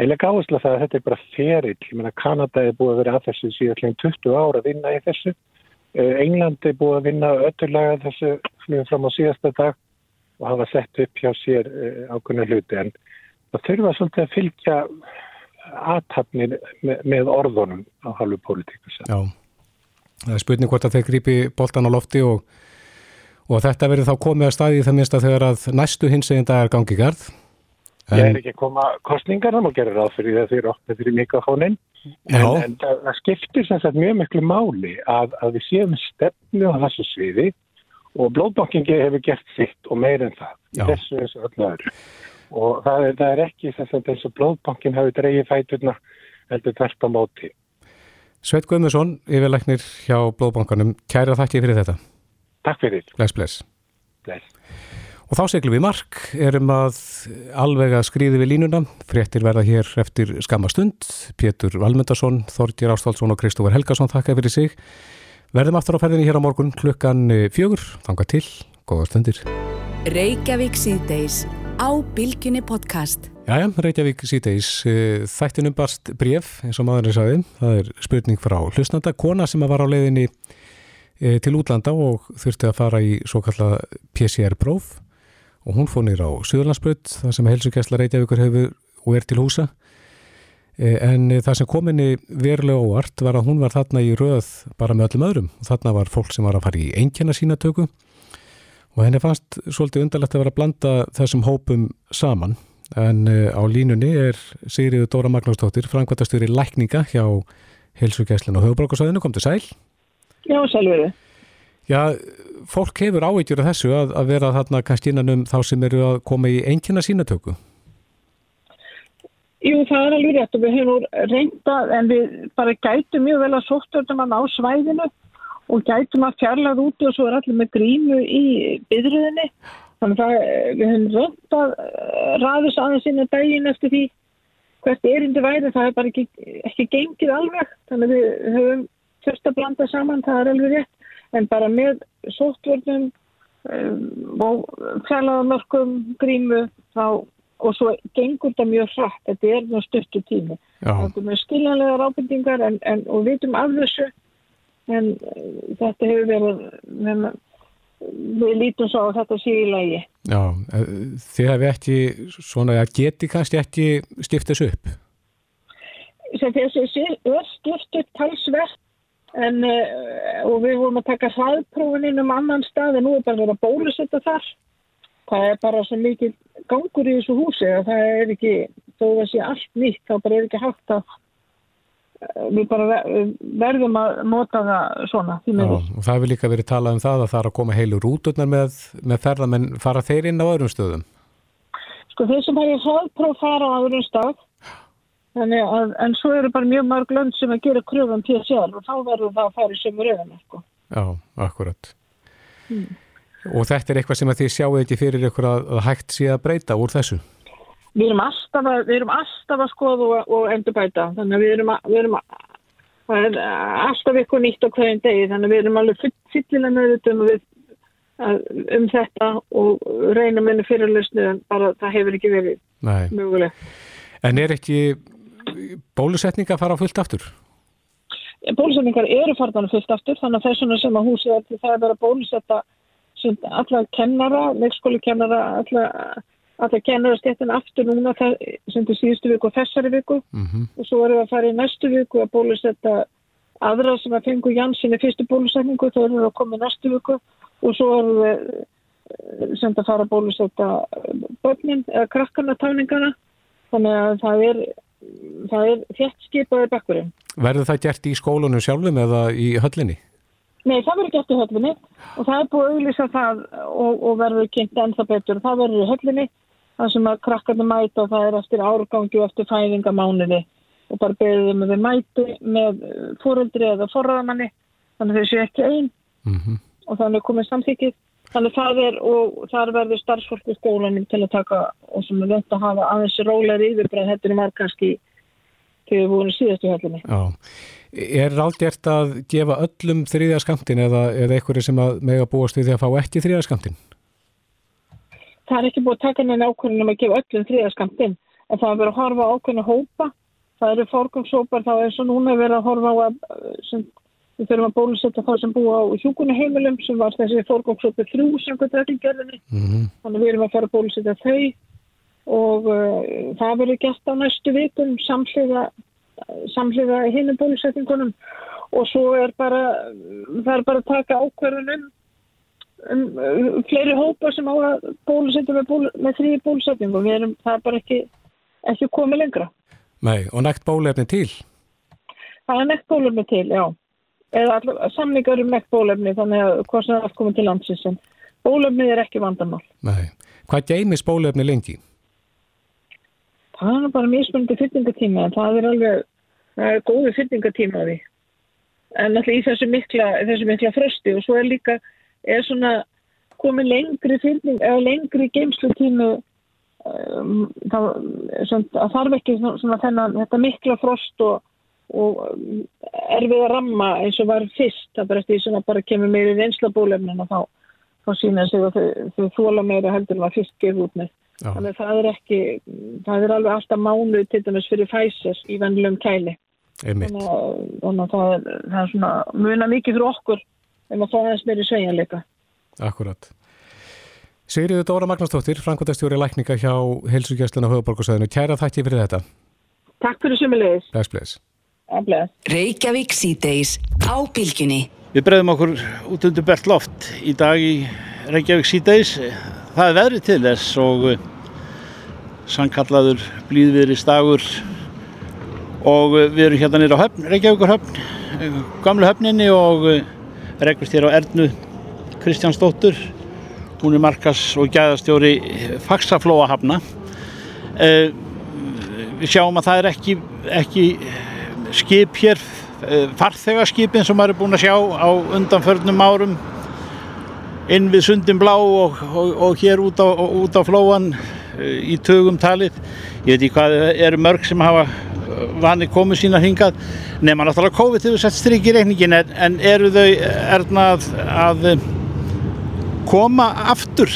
Einlega áherslu að það að þetta er bara ferill. Ég menna Kanada er búið að vera að þessu síðan 20 ára að vinna í þessu. Eh, England er búið að vinna öllurlega þessu flugum fram á síðasta dag og hafa sett upp hjá sér eh, ákveðna hluti. En það þurfa svolítið að fylgja aðtapnir með, orðunum á halvu pólitíkus. Já, það er spurning hvort að þeir grípi boltan á lofti og, og þetta verður þá komið að staði það minnst að þegar að næstu hins eginn dag er gangið garð. En... Ég er ekki að koma kostningar og gerir ráð fyrir það þeir opna fyrir mikrofónin en, en það, það skiptir sem sagt mjög miklu máli að, að við séum stefnu á þessu sviði og blóðbankingi hefur gert sitt og meir en það. Já. Þessu er þessu öllu öðru og það er, það er ekki þess að eins og blóðbankin hafi dreyið fæturna heldur þert á móti. Sveit Guðmusson, yfirleiknir hjá blóðbankanum, kæra þakki fyrir þetta. Takk fyrir. Bless, bless. Bless. Og þá seglum við mark, erum að alveg að skrýði við línuna, fréttir verða hér eftir skamastund, Pétur Valmundarsson, Þorgir Ástálsson og Kristófur Helgason þakka fyrir sig. Verðum aftur á ferðinni hér á morgun klukkan fjögur, þanga til, góða stundir. Reykjavík síðdeis á Bilginni podcast. Jæja, Reykjavík síðdeis. Eh, þættinum barst bref, eins og maðurinn sagði. Það er spurning frá hlustnanda, kona sem var á leiðinni eh, til útlanda og þurfti að fara í svo kalla PCR-próf og hún fór nýra á Suðurlandsbrödd, það sem helsugæsla Reykjavíkur hefur og er til húsa. Eh, en það sem kominni verulega óvart var að hún var þarna í röð bara með öllum öðrum. Þarna var fólk sem var að fara í einkjana sína tökum og henni fannst svolítið undarlegt að vera að blanda þessum hópum saman. En á línunni er Sigriður Dóra Magnúsdóttir, frangvæntastjóri lækninga hjá Helsugæslinu og Höfubrókarsvæðinu, kom til sæl Já, sælveri Já, fólk hefur áhyggjur af þessu að, að vera þarna kannski innan um þá sem eru að koma í einkina sínatöku Jú, það er alveg rétt og við hefum reyndað en við bara gætum mjög vel að sóttöldum að ná svæðinu og gætum að fjarlað úti og svo er allir með grímu í byrjuðinni. Þannig að við höfum rönt að eh, ræðis aðeins inn á daginn eftir því hvert erindi væri. Það er bara ekki, ekki gengið alveg. Þannig að við höfum þurft að blanda saman, það er alveg rétt. En bara með sóttvörnum um, og fjarlaðamörkum grímu þá og svo gengur þetta mjög hratt, þetta er mjög stuttu tími. Það er mjög skiljanlega rábendingar en, en, og vitum af þessu en uh, þetta hefur verið, við, við lítum svo að þetta sé í lagi. Já, eh, þið hefði ekki svona að geti kannski ekki stiftast upp? Þessi er stift upp talsvert en uh, og við vorum að taka hraðprófin inn um annan stað en nú er bara verið að bólusetta þar. Það er bara svo mikið gangur í þessu húsi að það er ekki, þó að það sé allt nýtt, þá bara er ekki hægt að við bara verðum að nota það svona. Já, það hefur líka verið talað um það að það er að koma heilu rúturnar með, með ferðamenn, fara þeir inn á öðrum stöðum? Sko þeir sem hefur hraðpróf fara á öðrum stað, að, en svo eru bara mjög mörg lönd sem að gera kröfum til sjálf og þá verður það að fara í sömur öðum. Sko. Já, akkurat. Hmm. Og þetta er eitthvað sem að þið sjáu ekki fyrir ykkur að hægt sé að breyta úr þessu? við erum alltaf að, erum alltaf að skoða og, og endurbæta þannig að við erum, að, við erum að, alltaf eitthvað nýtt á hverjum degi þannig að við erum alveg fyllilega nöðutum um þetta og reyna minni fyrirlösnu en bara það hefur ekki verið Nei. möguleg En er ekki bólusetninga fara fullt aftur? Bólusetningar eru farðan fullt aftur þannig að þessuna sem að húsið er það er bara að bólusetta allar kennara, leikskóli kennara allar að það kennur að stettin aftur núna það, sem til síðustu viku og þessari viku mm -hmm. og svo erum við að fara í næstu viku að bólusetta aðra sem að fengu Janssoni fyrstu bólusetningu erum við að koma í næstu viku og svo erum við eh, sem að fara að bólusetta börnin eða krakkarnatáningarna þannig að það er það er þett skipaði bakkurinn Verður það gert í skólunum sjálfum eða í höllinni? Nei, það verður gert í höllinni og það er búið að auðvisa það og, og verður kynnt ennþa betur. Það verður í höllinni það sem að krakkarnir mæta og það er eftir árgangi og eftir fæðingamániði og bara beðið með þeim mæti með fóröldri eða forraðamanni þannig þau séu ekki einn mm -hmm. og þannig komið samþykið þannig það er og þar verður starfsfólk í skólanum til að taka og sem er vönd að hafa aðeins róleiri yfirbræð þetta er marg kannski þegar við vorum síðast í höllinu Já. Er ráðgert að gefa öllum þriðaskamtin eða, eða einhverju sem að mega búast við því að fá ekki þriðaskamtin? það er ekki búið að taka neina ákvörðunum að gefa öllum þriðaskamtinn en það er verið að horfa á ákvörðinu hópa. Það eru fórgangshópar, þá er svo núna verið að horfa á að sem, við þurfum að bólusetta þá sem búa á hjúkunaheimilum sem var þessi fórgangshópi þrjú sem hvernig reglingjörðinni mm -hmm. þannig við erum að fara að bólusetta þau og uh, það verið gert á næstu vikum samhliða hinnum bólusettingunum og svo er bara það er bara að taka ákvörðunum um, um, fleiri hópa sem á að bólusetja með, bólu, með þrý bólusetjum og við erum það er bara ekki, ekki komið lengra. Nei, og nægt bólefni til? Það er nægt bólefni til, já. Eða samlingar um nægt bólefni þannig að hvað sem er komið til landsins en bólefni er ekki vandamál. Nei. Hvað geimis bólefni lengi? Það er bara mismunandi fyrtingatíma en það er alveg, það er góði fyrtingatíma því. En alltaf í þessu mikla, þessu mikla frösti og svo er líka er svona komið lengri fylgning eða lengri geimslutímu um, það, það þarf ekki svona þennan þetta mikla frost og, og erfið að ramma eins og var fyrst það bara eftir því sem bara kemur meiri reynslabólefnin og þá, þá sína sig að þau, þau þóla meira heldur en var fyrst gefið út með Já. þannig að það er ekki það er alveg alltaf mánuð til dæmis fyrir fæsir í vennilegum kæli þannig að, þannig að það, er, það er svona muna mikið fyrir okkur en að fá aðeins meiri sveigjanleika. Akkurat. Sigriður Dóra Magnarsdóttir, Frankværtastjóri Lækninga hjá Helsugjastluna Höfuborgarsæðinu. Kæra þætti fyrir þetta. Takk fyrir sumulegis. Bless. Reykjavík síðdeis á bylginni. Við bregðum okkur út undir bert loft í dag í Reykjavík síðdeis. Það er veðrið til þess og eh, sannkallaður blíðviðri stagur og eh, við erum hérna nýra á höfn, Reykjavíkur höfn, eh, gamlu höfninni og regnast hér á Ernu Kristjánsdóttur hún er markas og gæðastjóri Faxaflóahafna eh, við sjáum að það er ekki, ekki skip hér eh, farþegarskipin sem maður er búin að sjá á undanförnum árum. Inn við Sundin Blá og, og, og hér út á, út á flóan eh, í tögum talið. Ég veit ekki hvað eru mörg sem hafa vani komið sína hingað nema náttúrulega COVID hefur sett stryk í reikningin en, en eru þau erna að, að koma aftur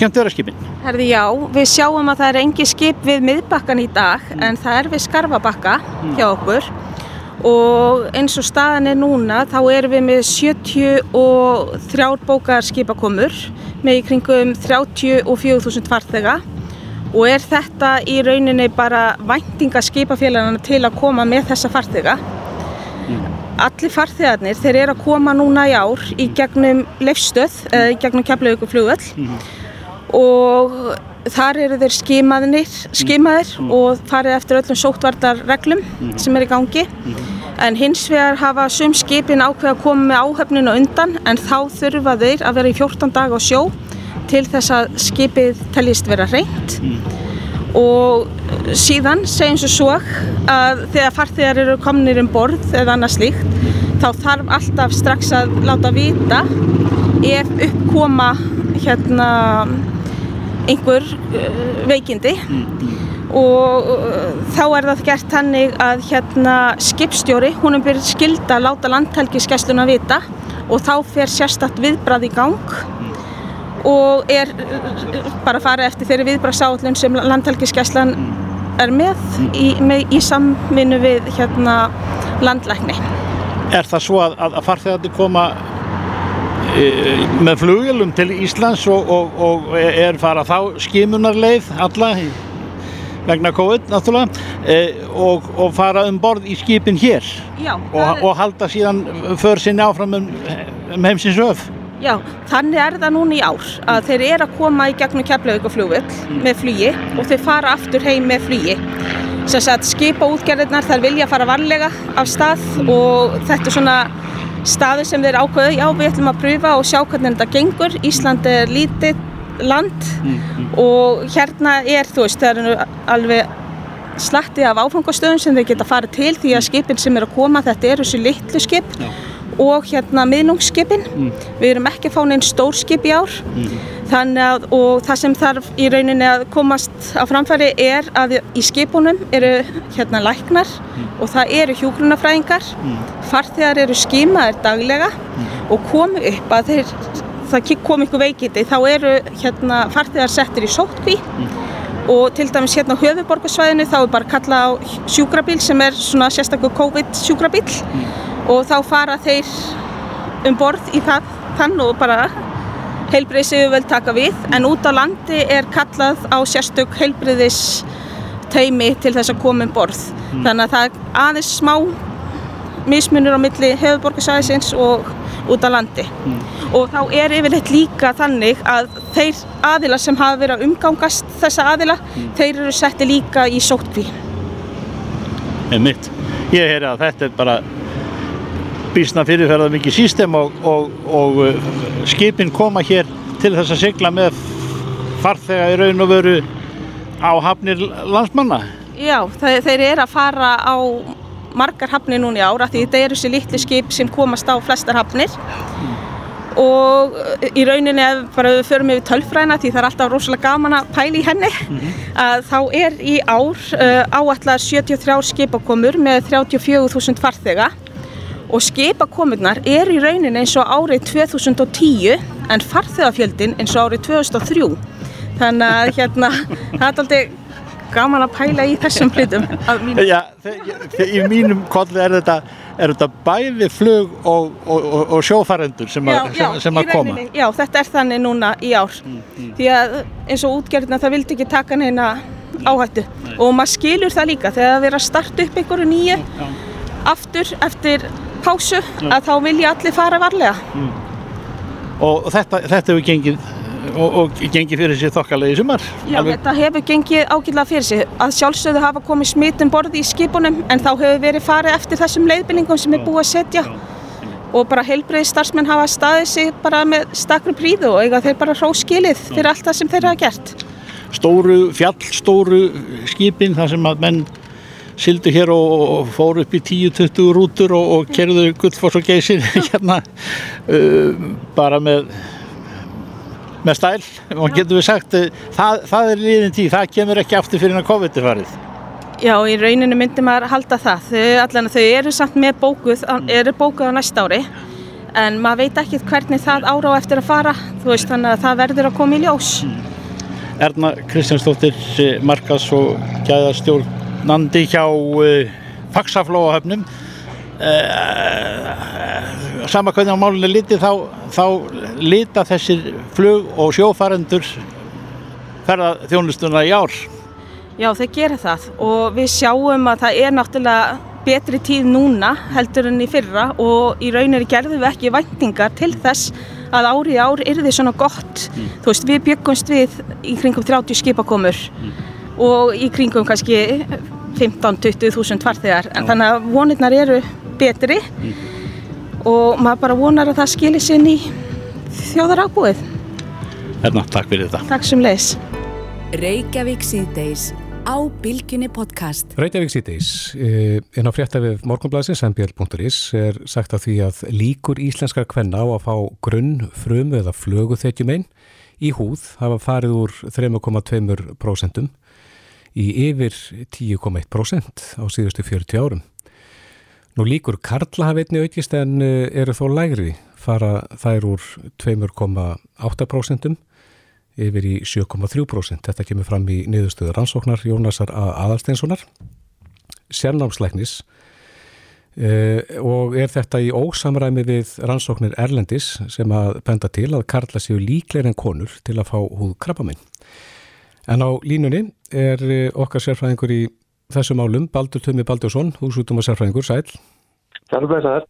skemmtverðarskipin? Herði já, við sjáum að það er engi skip við miðbakkan í dag mm. en það er við skarfabakka mm. hjá okkur og eins og staðan er núna þá erum við með 73 bókar skipakomur með í kringum 34.000 farþega og er þetta í rauninni bara væntinga skipafélagana til að koma með þessa farþega. Mm. Allir farþegarnir þeir eru að koma núna í ár í gegnum leifstöð eða í gegnum keflauguflugöll mm. Og þar eru þeir skimaðir, skimaðir mm. og farið eftir öllum sóttvartarreglum mm. sem er í gangi en hins vegar hafa sum skipin ákveð að koma með áhöfninu undan en þá þurfa þeir að vera í 14 dag á sjó til þess að skipið teljist vera reynd mm. og síðan segjum svo svo að þegar farþegar eru kominir um borð eða annað slíkt þá þarf alltaf strax að láta vita ef uppkoma hérna einhver uh, veikindi. Mm. og uh, þá er það gert hannig að hérna skipstjóri, hún er byrjað skilda að láta landhelgiskessluna vita og þá fer sérstatt viðbrað í gang. Og er bara farið eftir þeirri viðbragsállun sem landhelgiskeslan er með í, með, í samvinnu við hérna, landlækni. Er það svo að, að farþegarnir koma með flugilum til Íslands og, og, og er fara þá skimunarleið alla vegna COVID náttúrulega e, og, og fara um borð í skipin hér Já, og halda síðan för sinni áfram um, um heimsins öf? Já, þannig er það núna í ár að þeir eru að koma í gegnum keflaugaflugvöld mm. með flugi og þeir fara aftur heim með flugi. Þess að skipa útgerðirnar þar vilja fara varlega af stað og þetta er svona staði sem þeir ákveðu, já við ætlum að pröfa og sjá hvernig þetta gengur. Ísland er lítið land mm. og hérna er þú veist, það eru alveg slatti af áfangastöðum sem þeir geta farið til því að skipin sem eru að koma þetta eru þessu litlu skip. Já og hérna miðlungsskipin. Mm. Við erum ekki að fá neinn stórskip í ár mm. þannig að og það sem þarf í rauninni að komast á framfæri er að í skipunum eru hérna læknar mm. og það eru hjúgrunafræðingar, mm. farþegar eru skimaðir daglega mm. og komu upp að þeir, það kom ykkur veikindi þá eru hérna farþegar settir í sótkví mm. og til dæmis hérna á höfuborgarsvæðinu þá er bara kallað á sjúkrabíl sem er svona sérstaklega COVID sjúkrabíl og þá fara þeir um borð í það, þann og bara heilbriðsegu vel taka við en út á landi er kallað á sérstök heilbriðis teimi til þess að koma um borð mm. þannig að það er aðeins smá mismunur á milli hefurborgarsæðisins og út á landi mm. og þá er yfirleitt líka þannig að þeir aðila sem hafa verið að umgangast þessa aðila, mm. þeir eru setti líka í sótkví Mitt, ég heyri að þetta er bara bísna fyrirferðar mikið sístem og, og, og uh, skipin koma hér til þess að sigla með farþega í raun og veru á hafnir landsmanna. Já, þeir, þeir eru að fara á margar hafnir núni ára því þetta eru þessi litli skip sem komast á flestar hafnir og uh, í rauninni ef bara við förum yfir tölfræna því það er alltaf rosalega gaman að pæla í henni mm -hmm. að þá er í ár uh, áallar 73 skipakomur með 34.000 farþega og skipakomurnar er í raunin eins og árið 2010 en farþegafjöldin eins og árið 2003 þannig að hérna það er alltaf gaman að pæla í þessum hlutum. Já, í mínum kolli er þetta er þetta bæði flug og, og, og, og sjófarendur sem, já, já, sem, sem að koma rauninni, Já, þetta er þannig núna í ár. Mm, mm. því að eins og útgerðina það vildi ekki taka neina áhættu. Nei. og maður skilur það líka þegar það verður að starta upp einhverju nýju aftur eftir pásu Já. að þá vilja allir fara varlega. Mm. og þetta, þetta hefur gengið og, og gengið fyrir sig þokkalegi sumar. Já, Alveg... þetta hefur gengið ágjörlega fyrir sig. Að sjálfsögðu hafa komið smitum borði í skipunum en þá hefur verið farið eftir þessum leiðbyllingum sem er búið að setja. Já. og bara heilbreiði starfsmenn hafa staðið sig bara með stakru príðu og eiga þeir bara hróskilið fyrir allt það sem þeir hafa gert. Stóru, fjallstóru skipin þar sem að menn sildu hér og, og fóru upp í 10-20 rútur og, og kerðu gullfoss og geysir (laughs) hérna uh, bara með með stæl, og getur við sagt uh, það, það er líðin tíð, það kemur ekki aftur fyrir en að COVID er farið. Já, í rauninu myndir maður halda það. Þau, allan, þau eru samt með bókuð eru bókuð á næst ári en maður veit ekki hvernig það ára á eftir að fara þú veist þannig að það verður að koma í ljós. Erna Kristjánsdóttir markas og gæðastjórnandi hjá uh, Faxaflóahöfnum uh, sama hvernig á málunni liti þá, þá lita þessir flug og sjófarendur ferða þjónustuna í ár Já, þau gera það og við sjáum að það er náttúrulega betri tíð núna heldur enn í fyrra og í rauninni gerðum við ekki væntingar til þess að árið ár er þið svona gott. Mm. Þú veist, við byggumst við í kringum 30 skipakomur mm. Og í kringum kannski 15-20 þúsund farþegar en þannig að vonirnar eru betri mm. og maður bara vonar að það skilir sér í þjóðar ábúið. Erna, takk fyrir þetta. Takk sem leis. Reykjavík síðdeis á Bilginni podcast. Reykjavík síðdeis, en eh, á fréttafið morgunblæsins mbl.is er sagt að því að líkur íslenskar kvenna á að fá grunn, frum eða flöguþekjum einn í húð hafa farið úr 3,2% í yfir 10,1% á síðustu 40 árum. Nú líkur Karla hafa einni aukist en eh, eru þó lægri fara þær úr 2,8% yfir í 7,3%. Þetta kemur fram í niðurstöður rannsóknar Jónasar Aðalsteinssonar, sérnámsleiknis eh, og er þetta í ósamræmi við rannsóknir Erlendis sem að benda til að karla séu líkleir en konur til að fá húð krabbaminn. En á línunni er eh, okkar sérfræðingur í þessum álum, Baldur Tumi Baldursson, húsútum og sérfræðingur, sæl. Sælbæðisar.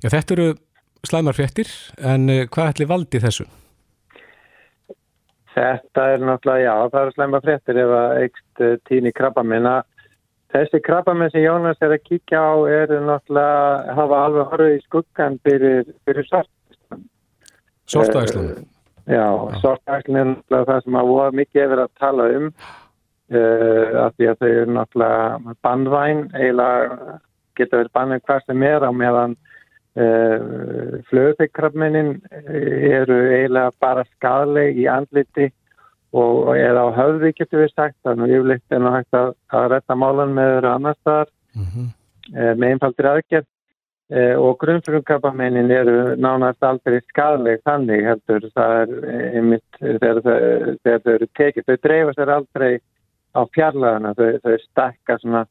Já, þetta eru slæmar fréttir, en eh, hvað ætli valdi þessu? Þetta er náttúrulega, já, það er slemma fréttir ef að eikst eh, tíni krabbaminn að þessi krabbaminn sem Jónas er að kíkja á er náttúrulega, hafa alveg horfið í skuggan fyrir, fyrir sortæslan. Sortæslan? Já, sortæslan er náttúrulega það sem að voða mikið hefur að tala um uh, af því að þau eru náttúrulega bandvæn, eiginlega geta verið bandvæn hvað sem er á meðan Uh, flöðuþykkrafmennin eru eiginlega bara skadleg í andliti og eða á höfði getur við sagt. Þannig að yfirleitt er nú hægt að, að retta málan með þeirra annar staðar mm -hmm. með einfaldir uh, og grunnfrumkapamennin eru nánast aldrei skadleg þannig heldur. Það er einmitt þegar þau eru tekið þau dreifa sér aldrei á fjarlagana þau, þau stakka svona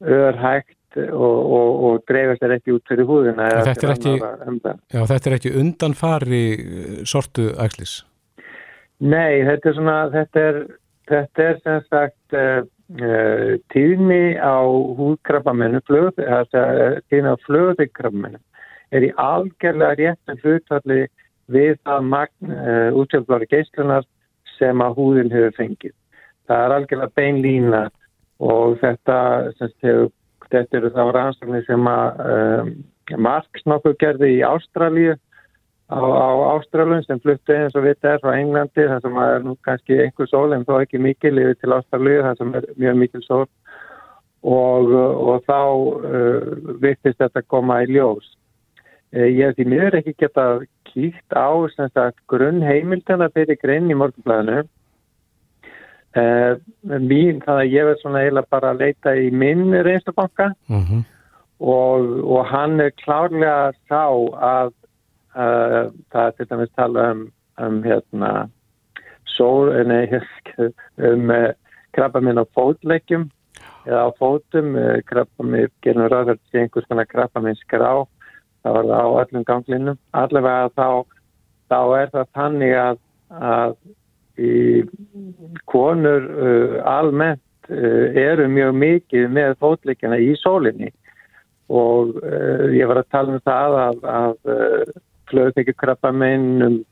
örhægt og, og, og dreifast er ekki út fyrir húðina þetta er ekki, já, þetta er ekki undanfari eh, sortu æslis Nei, þetta er svona þetta er, þetta er sem sagt tíðni á húðkrabbamennu flöð, tíðni á flöðikrabbamennu er í algjörlega réttum hlutvalli við það magn uh, útjöldblári geyslunar sem að húðin hefur fengið. Það er algjörlega beinlína og þetta hefur Þetta eru þá rannsóknir sem að um, Marx nokkuð gerði í Ástralíu á, á Ástralun sem fluttu eins og við er frá Englandi þar sem er nú kannski einhver sól en þó ekki mikil yfir til Ástralíu þar sem er mjög mikil sól og, og þá uh, vittist þetta koma í ljós. Uh, ég hef því miður ekki geta kýkt á grunn heimildana fyrir grein í morgunblæðinu Uh, mín, þannig að ég verð svona eiginlega bara að leita í minn reynslubanka uh mhm. -huh. og, og hann er klárlega sá að uh, það er til dæmis tala um, um hérna sól, eh, nei, (laughs) um uh, krabba minn á fótleikjum eða á fótum krabba minn, gerum ráður til einhvers konar krabba minn skrá það var það á öllum ganglinum. Allavega þá, þá er það þannig að, að í konur uh, almennt uh, eru mjög mikið með fótleikina í sólinni. Og uh, ég var að tala um það að, að uh, flöðmikið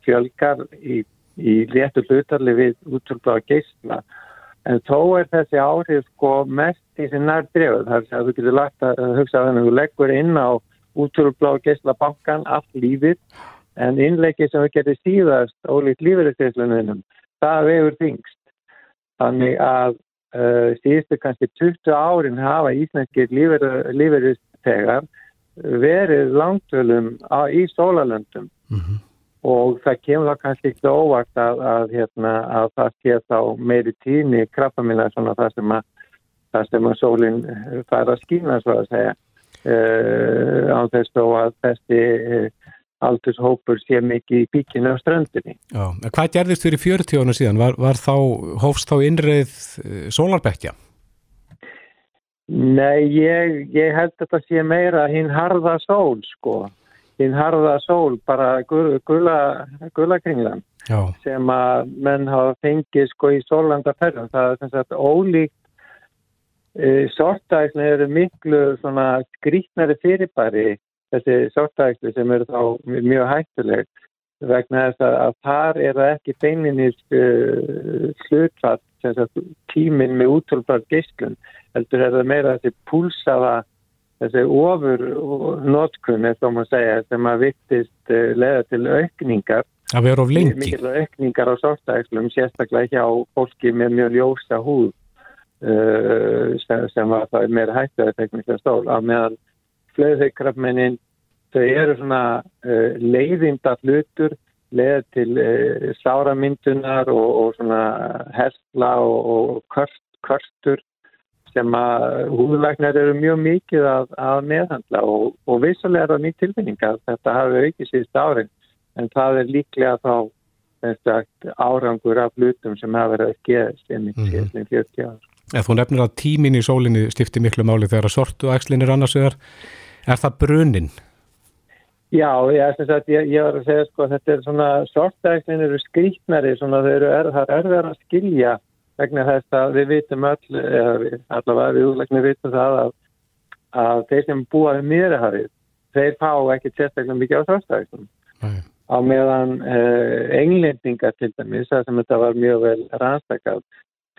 fjölgar í, í léttu hlutarli við útrúkláða geysla en þó er þessi áhrif sko mest í sin nær drefð þar sem þú getur lagt að hugsa að þú leggur inn á útrúkláða geysla bankan allt lífið en innleikið sem við getum síðast ólíkt lífeyriðsgeyslunum það vegur þingst. Þannig að uh, síðustu kannski 20 árin hafa íslenskir lífeyristegar verið langtölum á, í sólalöndum mm -hmm. og það kemur það kannski ekki óvart að, að, hérna, að það sé þá meiri tíni krabbamina svona það sem að það sem að sólinn fær að skýna svo að segja. uh, á þess að þessi uh, aldurshópur sé mikið í bíkinu á strandinni. Já, hvað gerðist fyrir 40 ára síðan? Var, var þá, hófst þá innreið uh, sólarbekkja? Nei, ég, ég held þetta sé meira hinn harða sól, sko. Hinn harða sól, bara gula, gula kringlan sem að menn hafa fengið sko í sólandaferðum. Það er sem sagt ólíkt e, sortækni eru miklu svona skrítnari fyrirbæri þessi sortækni sem eru þá mjög hættuleg vegna þess að, að þar er það ekki beininist uh, hlutfatt tíminn með útölfrar geyslun heldur er það meira þessi púlsaða þessi ofur notkunn eða þá maður segja sem að vittist uh, leða til aukningar. Að vera of lengi. Mikil aukningar á sortæklum sérstaklega hjá fólki með mjög ljósa húð uh, sem, sem var það meira hættu að teknika stól. Á meðan flöðhaukrafmennin þau eru svona uh, leiðinda hlutur leða til uh, sáramyndunar og, og svona hersla og, og körst, körstur sem að húðlæknar eru mjög mikið að, að meðhandla og, og vissulega er það mjög tilfinning að þetta hafi aukið síðust árin en það er líklega þá sagt, árangur af hlutum sem hafa verið að geðast einmitt mm -hmm. síðan 40 ára. Ef þú nefnir að tímin í sólinni stifti miklu máli þegar að sortu æxlin er annars vegar, er það brunin? Já, ég, sagt, ég, ég var að segja sko þetta er svona sortæxlin eru skrítnari svona þau eru er, erðar að skilja vegna þess að við vitum öll, eða allavega við úrleikni vitum það að, að þeir sem búaði mýrahafið, þeir fá ekki sérstaklega mikið á sortæxlum. Nei á meðan eh, englendingar til dæmis, það sem þetta var mjög vel rannstakað,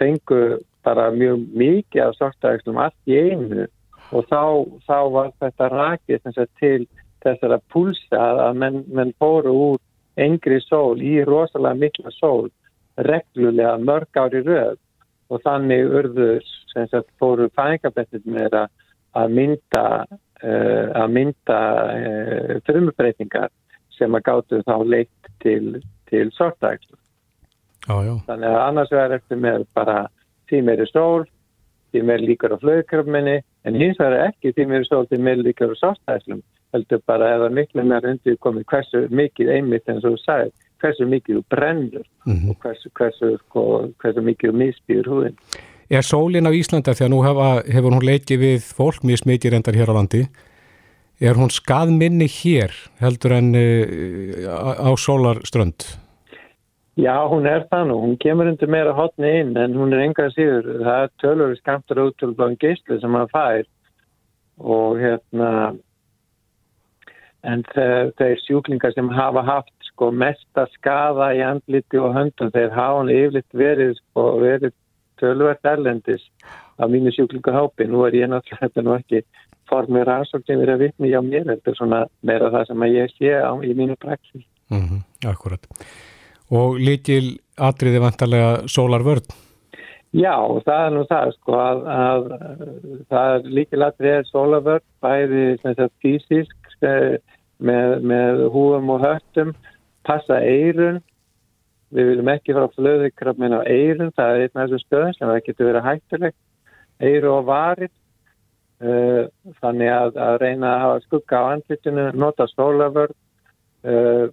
fengu bara mjög mikið af sortaækslum allt í einu og þá, þá var þetta rakið til þessara púlsa að menn, menn fóru úr engri sól í rosalega mikla sól reglulega mörg ári röð og þannig urður sem sagt fóru fængabettir með að mynda, uh, að mynda uh, frumbreytingar sem að gáttu þá leitt til, til sortækslu. Þannig að annars verður eftir með bara því meiri sól, því meiri líkar á flöðkrafminni, en hins vegar ekki því meiri sól, því meiri líkar á sortækslum. Heldur bara eða miklu meira undir komið hversu mikið einmitt eins og þú sagði, hversu mikið þú brennur mm -hmm. og hversu, hversu, sko, hversu mikið þú misbýður húðin. Er sólinn á Íslanda þegar nú hefa, hefur hún leikið við fólk mjög smikið reyndar hér á landi? Er hún skadminni hér heldur en uh, á sólarströnd? Já, hún er það nú. Hún kemur undir meira hotni inn en hún er enga síður. Það tölur skamtur útölbláðin geyslu sem hann fær og hérna en þeir sjúklingar sem hafa haft sko mesta skada í andliti og höndum þeir hafa hann yfirleitt verið sko verið tölvert erlendis af mínu sjúklingarhápi. Nú er ég náttúrulega þetta nú ekki formið rannsók sem er að vitni á mér þetta er svona meira það sem ég sé á í mínu praxi mm -hmm, Akkurat og líkil atriði vantarlega sólarvörð Já, það er nú það sko að, að það er líkil atriði sólarvörð bæði sagt, fysisk eh, með, með húum og höttum passa eirun við viljum ekki fara krabmin á eirun það er einn af þessum stöðum sem það getur verið hættulegt eiru og varit Uh, þannig að, að reyna að hafa skugga á andlitinu, nota sólavörð uh,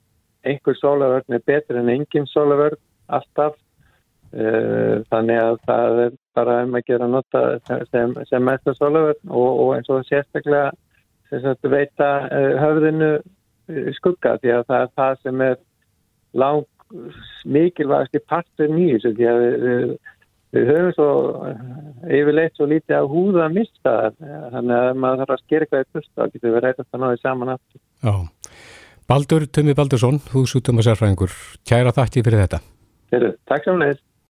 einhver sólavörð er betur en engin sólavörð alltaf. Uh, þannig að það er bara um að gera nota sem, sem mesta sólavörð og, og eins og sérstaklega sem veita höfðinu skugga því að það er það sem er lang mikilvægast í partur nýjus því að við við höfum svo eh, yfirleitt svo lítið að húða að mista þannig að maður þarf að skera eitthvað í pusta þá getur við reytast að náðu saman aftur. Já. Baldur Tömi Baldursson, húsútum og sérfræðingur, kæra þakki fyrir þetta. Heru, takk samanlega.